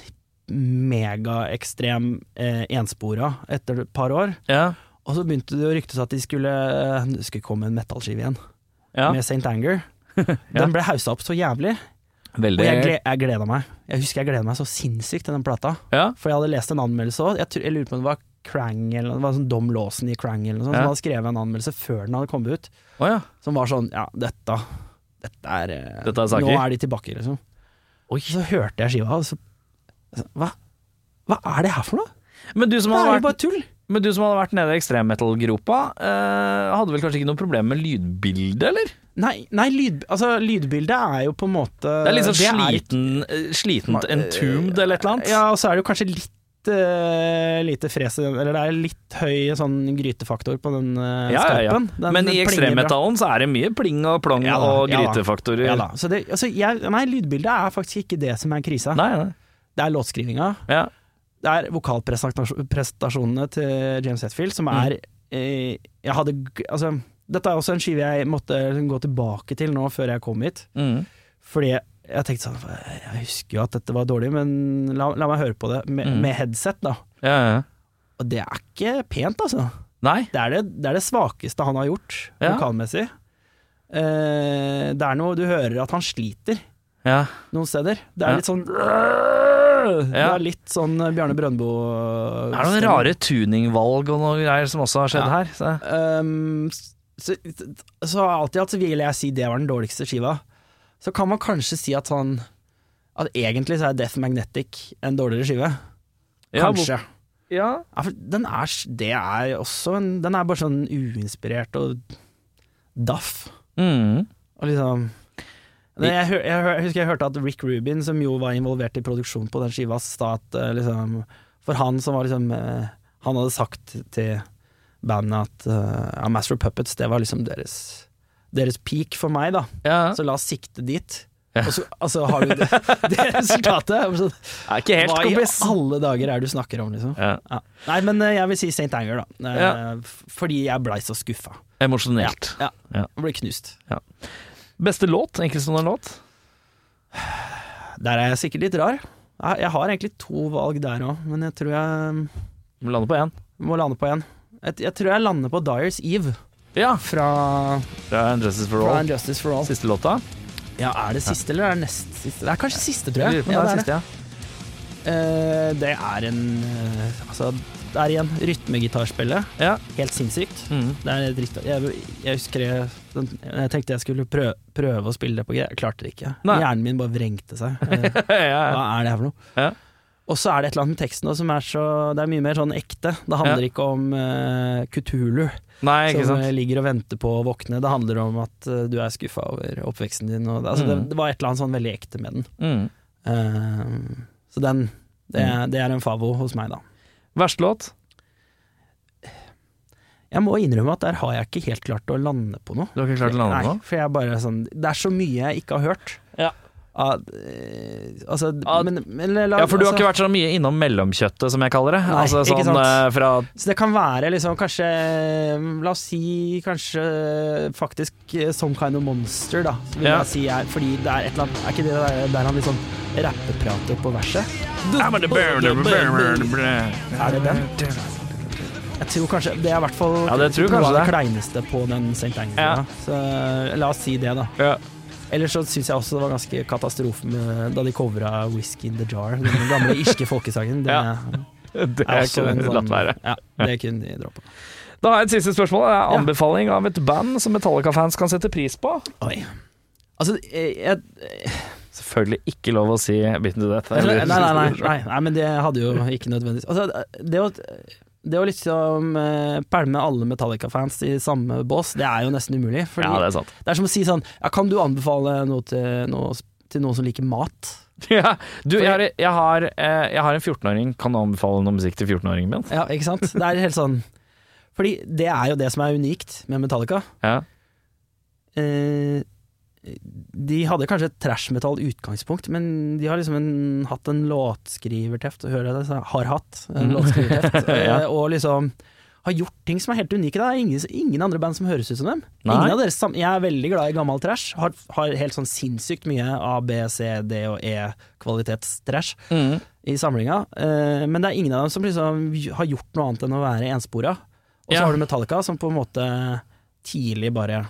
[SPEAKER 2] megaekstrem eh, enspora etter et par år.
[SPEAKER 1] Ja.
[SPEAKER 2] Og så begynte det å ryktes at de skulle, det skulle komme en metallskive igjen,
[SPEAKER 1] ja.
[SPEAKER 2] med St. Anger. Den ble haussa opp så jævlig, og jeg, gled, jeg gleda meg. Jeg husker jeg gleda meg så sinnssykt til den plata.
[SPEAKER 1] Ja.
[SPEAKER 2] For jeg hadde lest en anmeldelse òg. Jeg, tror- jeg lurer på om det var Krang eller det var sånn Dom Lawson i Krang eller noe sånt,
[SPEAKER 1] Ja.
[SPEAKER 2] som hadde skrevet en anmeldelse før den hadde kommet ut,
[SPEAKER 1] Oh, ja.
[SPEAKER 2] som var sånn Ja, dette Dette er, eh,
[SPEAKER 1] Dette er.
[SPEAKER 2] Nå er de tilbake, liksom.
[SPEAKER 1] Oi.
[SPEAKER 2] Så hørte jeg skiva, og så Hva? Hva er det her for noe?
[SPEAKER 1] Men du som
[SPEAKER 2] Det er jo bare tull!
[SPEAKER 1] Men du som hadde vært nede i ekstremmetal-gropa, eh, hadde vel kanskje ikke noe problem med lydbildet, eller?
[SPEAKER 2] Nei, nei lyd, altså, lydbildet er jo på en måte
[SPEAKER 1] Det er litt sånn
[SPEAKER 2] sliten, er
[SPEAKER 1] sliten, eh, slitent entombed eller et eller annet.
[SPEAKER 2] Ja, og så er det jo kanskje litt uh, lite fres eller det er litt høy sånn grytefaktor på den uh,
[SPEAKER 1] Ja, ja, ja.
[SPEAKER 2] Den-
[SPEAKER 1] Men
[SPEAKER 2] den
[SPEAKER 1] i ekstremmetallen så er det mye pling og plong
[SPEAKER 2] Ja da,
[SPEAKER 1] og
[SPEAKER 2] ja
[SPEAKER 1] grytefaktorer.
[SPEAKER 2] Ja da. Så det, altså, jeg, nei, lydbildet er faktisk ikke det som er krisa.
[SPEAKER 1] Nei, nei.
[SPEAKER 2] Det er låtskrivinga.
[SPEAKER 1] Ja.
[SPEAKER 2] Det er vokalprestasjonene til James Hetfield som
[SPEAKER 1] Mm.
[SPEAKER 2] er eh, Jeg hadde Altså, dette er også en skive jeg måtte gå tilbake til nå før jeg kom hit.
[SPEAKER 1] Mm.
[SPEAKER 2] Fordi jeg, tenkte sånn Jeg husker jo at dette var dårlig, men la, la meg høre på det med,
[SPEAKER 1] Mm.
[SPEAKER 2] med headset, da.
[SPEAKER 1] Ja, ja.
[SPEAKER 2] Og det er ikke pent, altså.
[SPEAKER 1] Nei.
[SPEAKER 2] Det er det, det, er det svakeste han har gjort
[SPEAKER 1] Ja.
[SPEAKER 2] vokalmessig. Eh, det er noe Du hører at han sliter
[SPEAKER 1] Ja.
[SPEAKER 2] noen steder. Det
[SPEAKER 1] Ja.
[SPEAKER 2] er litt sånn Det er litt sånn Bjarne Brøndbo
[SPEAKER 1] Det er noen rare tuningvalg og noe greier som også har skjedd her. Så.
[SPEAKER 2] Um, så, så alltid alt så vil jeg si det var den dårligste skiva. Så kan man kanskje si at sånn At egentlig så er Death Magnetic en dårligere skive. Kanskje.
[SPEAKER 1] Ja.
[SPEAKER 2] Ja, for den er, det er også en Den er bare sånn uinspirert og daff.
[SPEAKER 1] Mm.
[SPEAKER 2] Og liksom jeg, jeg, jeg husker jeg hørte at Rick Rubin, som jo var involvert i produksjonen på den skiva, sa at eh, liksom For han som var liksom eh, Han hadde sagt til bandet at uh, ja, Master of Puppets, det var liksom deres deres peak for meg, da.
[SPEAKER 1] ja.
[SPEAKER 2] Så la oss sikte dit.
[SPEAKER 1] Ja.
[SPEAKER 2] Og så altså, har du det, det resultatet. Så, sånn,
[SPEAKER 1] Er ikke helt
[SPEAKER 2] Hva i alle dager er det du snakker om, liksom?
[SPEAKER 1] Ja.
[SPEAKER 2] Ja. Nei, men jeg vil si St. Anger, da.
[SPEAKER 1] Ja.
[SPEAKER 2] Fordi jeg blei så skuffa.
[SPEAKER 1] Emosjonelt.
[SPEAKER 2] Ja.
[SPEAKER 1] Ja.
[SPEAKER 2] Jeg ble knust.
[SPEAKER 1] Beste låt? Enkeltstående låt?
[SPEAKER 2] Der er jeg sikkert litt rar. Jeg, har egentlig to valg der òg, men jeg tror jeg
[SPEAKER 1] Vi lande på én.
[SPEAKER 2] må lande på én. Jeg, jeg tror jeg lander på Dyers Eve
[SPEAKER 1] Ja.
[SPEAKER 2] fra,
[SPEAKER 1] Fra Justice for All.
[SPEAKER 2] Injustice for All.
[SPEAKER 1] Siste låta?
[SPEAKER 2] Ja, Er det siste, eller er det nest siste? Det er kanskje siste, tror jeg. Ja,
[SPEAKER 1] det er siste, ja.
[SPEAKER 2] Eh, det er en eh, Altså, det er igjen rytmegitarspillet.
[SPEAKER 1] Ja.
[SPEAKER 2] Helt sinnssykt.
[SPEAKER 1] Mm.
[SPEAKER 2] Det er dritt. Jeg, jeg husker jeg, den, jeg tenkte jeg skulle prøve, prøve å spille det på greier. Jeg klarte det ikke.
[SPEAKER 1] Nei.
[SPEAKER 2] Hjernen min bare vrengte seg. Eh. Hva er det her for noe?
[SPEAKER 1] Ja.
[SPEAKER 2] Og så er det et eller annet med teksten som er så Det er mye mer sånn ekte. Det handler
[SPEAKER 1] Ja.
[SPEAKER 2] ikke om uh, Kutulu
[SPEAKER 1] Nei,
[SPEAKER 2] som
[SPEAKER 1] sant.
[SPEAKER 2] eh, ligger og venter på å våkne. Det handler om at uh, du er skuffa over oppveksten din. Og, altså,
[SPEAKER 1] Mm.
[SPEAKER 2] det, det var et eller annet sånn veldig ekte med den.
[SPEAKER 1] Mm.
[SPEAKER 2] Uh, så den det, det er en favo hos meg, da.
[SPEAKER 1] Verste låt?
[SPEAKER 2] Jeg må innrømme at der har jeg ikke helt klart å lande på noe.
[SPEAKER 1] Du har ikke klart å lande på noe?
[SPEAKER 2] for jeg bare sånn Det er så mye jeg ikke har hørt.
[SPEAKER 1] Ja.
[SPEAKER 2] Av, eh, altså,
[SPEAKER 1] Ja,
[SPEAKER 2] men, men la-
[SPEAKER 1] Ja, for du har
[SPEAKER 2] altså,
[SPEAKER 1] ikke vært så mye innom mellomkjøttet, som jeg kaller det.
[SPEAKER 2] Nei,
[SPEAKER 1] altså
[SPEAKER 2] ikke
[SPEAKER 1] sånn
[SPEAKER 2] sant.
[SPEAKER 1] eh, fra
[SPEAKER 2] Så det kan være liksom kanskje La oss si kanskje faktisk eh, Some Kind of Monster, da. Vil
[SPEAKER 1] Ja.
[SPEAKER 2] jeg si er, fordi det er et eller annet Er ikke det der, der han liksom rappeprater på verset? Er det den? Jeg tror kanskje Det er i hvert fall
[SPEAKER 1] Ja, det tror
[SPEAKER 2] noe av det kleineste på den St.
[SPEAKER 1] Ja.
[SPEAKER 2] Så la oss si det, da.
[SPEAKER 1] Ja.
[SPEAKER 2] Ellers så syns jeg også det var ganske katastrofe med, da de covra 'Whisky in the Jar', den gamle irske folkesangen. Det
[SPEAKER 1] Ja. Det
[SPEAKER 2] er
[SPEAKER 1] ikke
[SPEAKER 2] sånn-
[SPEAKER 1] latt være.
[SPEAKER 2] Ja, det kunne de droppa.
[SPEAKER 1] Da har jeg et siste spørsmål. Det er Anbefaling av et band som Metallica-fans kan sette pris på?
[SPEAKER 2] Oi. Altså, jeg, jeg,
[SPEAKER 1] Selvfølgelig ikke lov å si Bitten to Death.
[SPEAKER 2] nei, nei, nei, nei, nei, nei, men det hadde jo ikke nødvendigvis Altså, det å, det å liksom eh, pælme alle Metallica-fans i samme bås, det er jo nesten umulig. Fordi
[SPEAKER 1] Ja, det er
[SPEAKER 2] det er som å si sånn ja, Kan du anbefale noe til, noe, til noen som liker mat?
[SPEAKER 1] Ja, du, jeg har, jeg, har, eh, jeg har en 14-åring. Kan du anbefale noe musikk til 14-åringen min?
[SPEAKER 2] Ja, ikke sant? Det er helt sånn Fordi det er jo det som er unikt med Metallica.
[SPEAKER 1] Ja.
[SPEAKER 2] Eh, de hadde kanskje et trash-metall utgangspunkt, men de har liksom en, hatt en låtskriverteft, hører jeg det? Har hatt en låtskriverteft.
[SPEAKER 1] Ja.
[SPEAKER 2] eh, Og liksom har gjort ting som er helt unike. Det er ingen, ingen andre band som høres ut som dem. Deres, jeg er veldig glad i gammel trash. Har, har helt sånn sinnssykt mye A, B, C, D og E-kvalitetstrash
[SPEAKER 1] Mm.
[SPEAKER 2] i samlinga. Eh, men det er ingen av dem som liksom har gjort noe annet enn å være enspora. Og så
[SPEAKER 1] Ja.
[SPEAKER 2] har du Metallica, som på en måte tidlig bare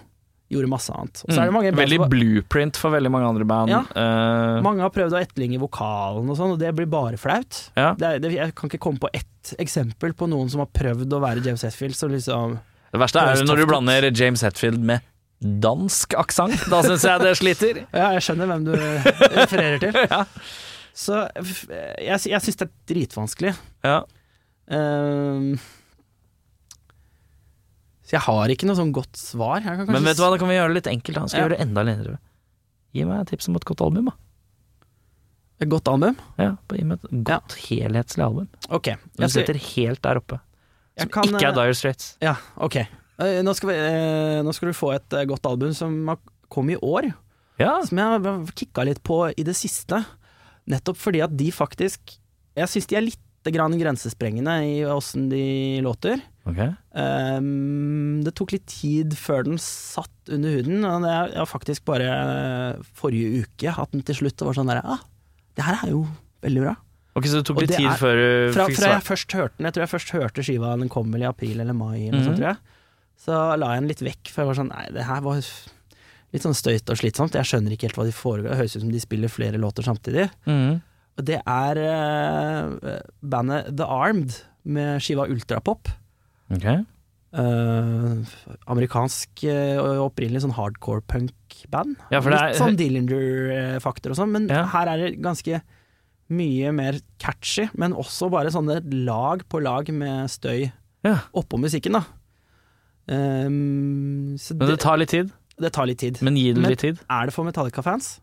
[SPEAKER 2] gjorde masse annet. Og så det
[SPEAKER 1] Mm. Veldig
[SPEAKER 2] som-
[SPEAKER 1] blueprint for veldig mange andre band.
[SPEAKER 2] Ja.
[SPEAKER 1] Uh...
[SPEAKER 2] mange har prøvd å etterligne vokalen og sånn, og det blir bare flaut.
[SPEAKER 1] ja.
[SPEAKER 2] Det det, jeg kan ikke komme på ett eksempel på noen som har prøvd å være James Hetfield, som liksom
[SPEAKER 1] Det verste er når du blander James Hetfield med dansk aksent. Da syns jeg det sliter.
[SPEAKER 2] Ja, jeg skjønner hvem du refererer til.
[SPEAKER 1] Ja.
[SPEAKER 2] Så jeg, jeg syns det er dritvanskelig.
[SPEAKER 1] Ja.
[SPEAKER 2] Ehm, så jeg har ikke noe sånn godt svar.
[SPEAKER 1] Men vet du hva, da kan vi gjøre det litt enkelt. Han Skal
[SPEAKER 2] Ja.
[SPEAKER 1] gjøre det enda lettere. Gi meg et tips om et godt album, da.
[SPEAKER 2] Et godt album?
[SPEAKER 1] Ja, gi meg et godt helhetslig album.
[SPEAKER 2] Ok.
[SPEAKER 1] Du sitter helt der oppe. Som
[SPEAKER 2] kan,
[SPEAKER 1] ikke er
[SPEAKER 2] eh,
[SPEAKER 1] Dire Straits.
[SPEAKER 2] Ja, ok. Eh, Nå skal, vi, eh, nå skal du få et godt album som kom i år,
[SPEAKER 1] Ja.
[SPEAKER 2] som jeg har kikka litt på i det siste. Nettopp fordi at de faktisk Jeg syns de er litt grann grensesprengende i åssen de låter.
[SPEAKER 1] Ok.
[SPEAKER 2] Um, det tok litt tid før den satt under huden, og det er faktisk bare eh, forrige uke at den til slutt var sånn der Ah, det her er jo veldig bra.
[SPEAKER 1] Ok, Så det tok litt
[SPEAKER 2] det
[SPEAKER 1] tid
[SPEAKER 2] er-
[SPEAKER 1] før du
[SPEAKER 2] Fra,
[SPEAKER 1] fikk
[SPEAKER 2] fra jeg først hørte den, jeg tror jeg først hørte skiva, den kom vel i april eller mai, eller mm
[SPEAKER 1] -hmm.
[SPEAKER 2] sånt, tror jeg. Så la jeg den litt vekk, for jeg var sånn Nei, det her var litt sånn støyt og slitsomt. Jeg skjønner ikke helt hva de foregår. Det høres ut som de spiller flere låter samtidig.
[SPEAKER 1] Mhm.
[SPEAKER 2] Og det er uh, bandet The Armed med skiva Ultrapop.
[SPEAKER 1] Ok.
[SPEAKER 2] Uh, amerikansk uh, opprinnelig sånn hardcore punk-band.
[SPEAKER 1] Ja,
[SPEAKER 2] Litt sånn Dillinger-faktor og sånn, men
[SPEAKER 1] Ja.
[SPEAKER 2] her er det ganske mye mer catchy, men også bare sånne lag på lag med støy
[SPEAKER 1] Ja.
[SPEAKER 2] oppå musikken, da. Um, så
[SPEAKER 1] Men det
[SPEAKER 2] det,
[SPEAKER 1] tar litt tid.
[SPEAKER 2] det tar litt tid.
[SPEAKER 1] Men gi det litt tid.
[SPEAKER 2] Er det for Metallica-fans?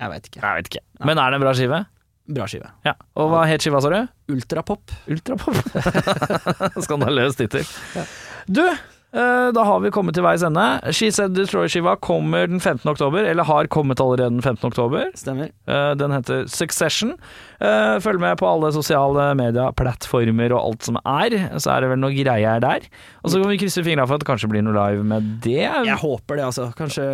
[SPEAKER 2] Jeg veit ikke.
[SPEAKER 1] Jeg vet ikke. Men er det en bra skive?
[SPEAKER 2] Bra skive.
[SPEAKER 1] Ja. Og hva het skiva, sa du?
[SPEAKER 2] Ultrapop.
[SPEAKER 1] Ultrapop. Skandaløs tittel. Du, eh, da har vi kommet til veis ende. She Said Destroy-skiva kommer den 15. oktober, eller har kommet allerede den 15. oktober.
[SPEAKER 2] Stemmer.
[SPEAKER 1] Eh, Den heter Succession. Eh, Følg med på alle sosiale medieplattformer og alt som er, så er det vel noe greier der. Og så kan vi krysse fingra for at det kanskje blir noe live med det.
[SPEAKER 2] Jeg håper det, altså. Kanskje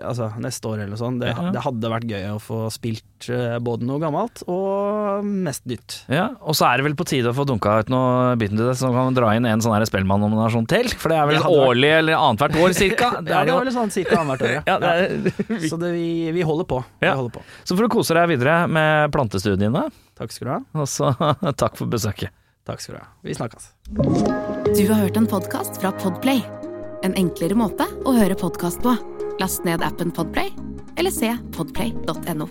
[SPEAKER 2] altså, neste år eller sånn. Det,
[SPEAKER 1] Ja.
[SPEAKER 2] det hadde vært gøy å få spilt eh, både noe gammelt og mest nytt.
[SPEAKER 1] Ja, Og så er det vel på tide å få dunka ut noe biten til det, så kan man dra inn en sånn her Spellemann-nominasjon til. For det er vel årlig eller annethvert år, cirka. Det
[SPEAKER 2] Ja,
[SPEAKER 1] er
[SPEAKER 2] det
[SPEAKER 1] jo
[SPEAKER 2] var litt sånn cirka annethvert år, ja.
[SPEAKER 1] ja, det er,
[SPEAKER 2] Så det, vi, vi holder på.
[SPEAKER 1] Ja.
[SPEAKER 2] Vi holder på.
[SPEAKER 1] Så får du kose deg videre med plantestudiene,
[SPEAKER 2] Takk skal du ha.
[SPEAKER 1] og så takk for besøket.
[SPEAKER 2] Takk skal du ha. Vi snakkes.
[SPEAKER 3] Du har hørt en podkast fra Podplay. En enklere måte å høre podkast på. Last ned appen Podplay, eller se podplay.no.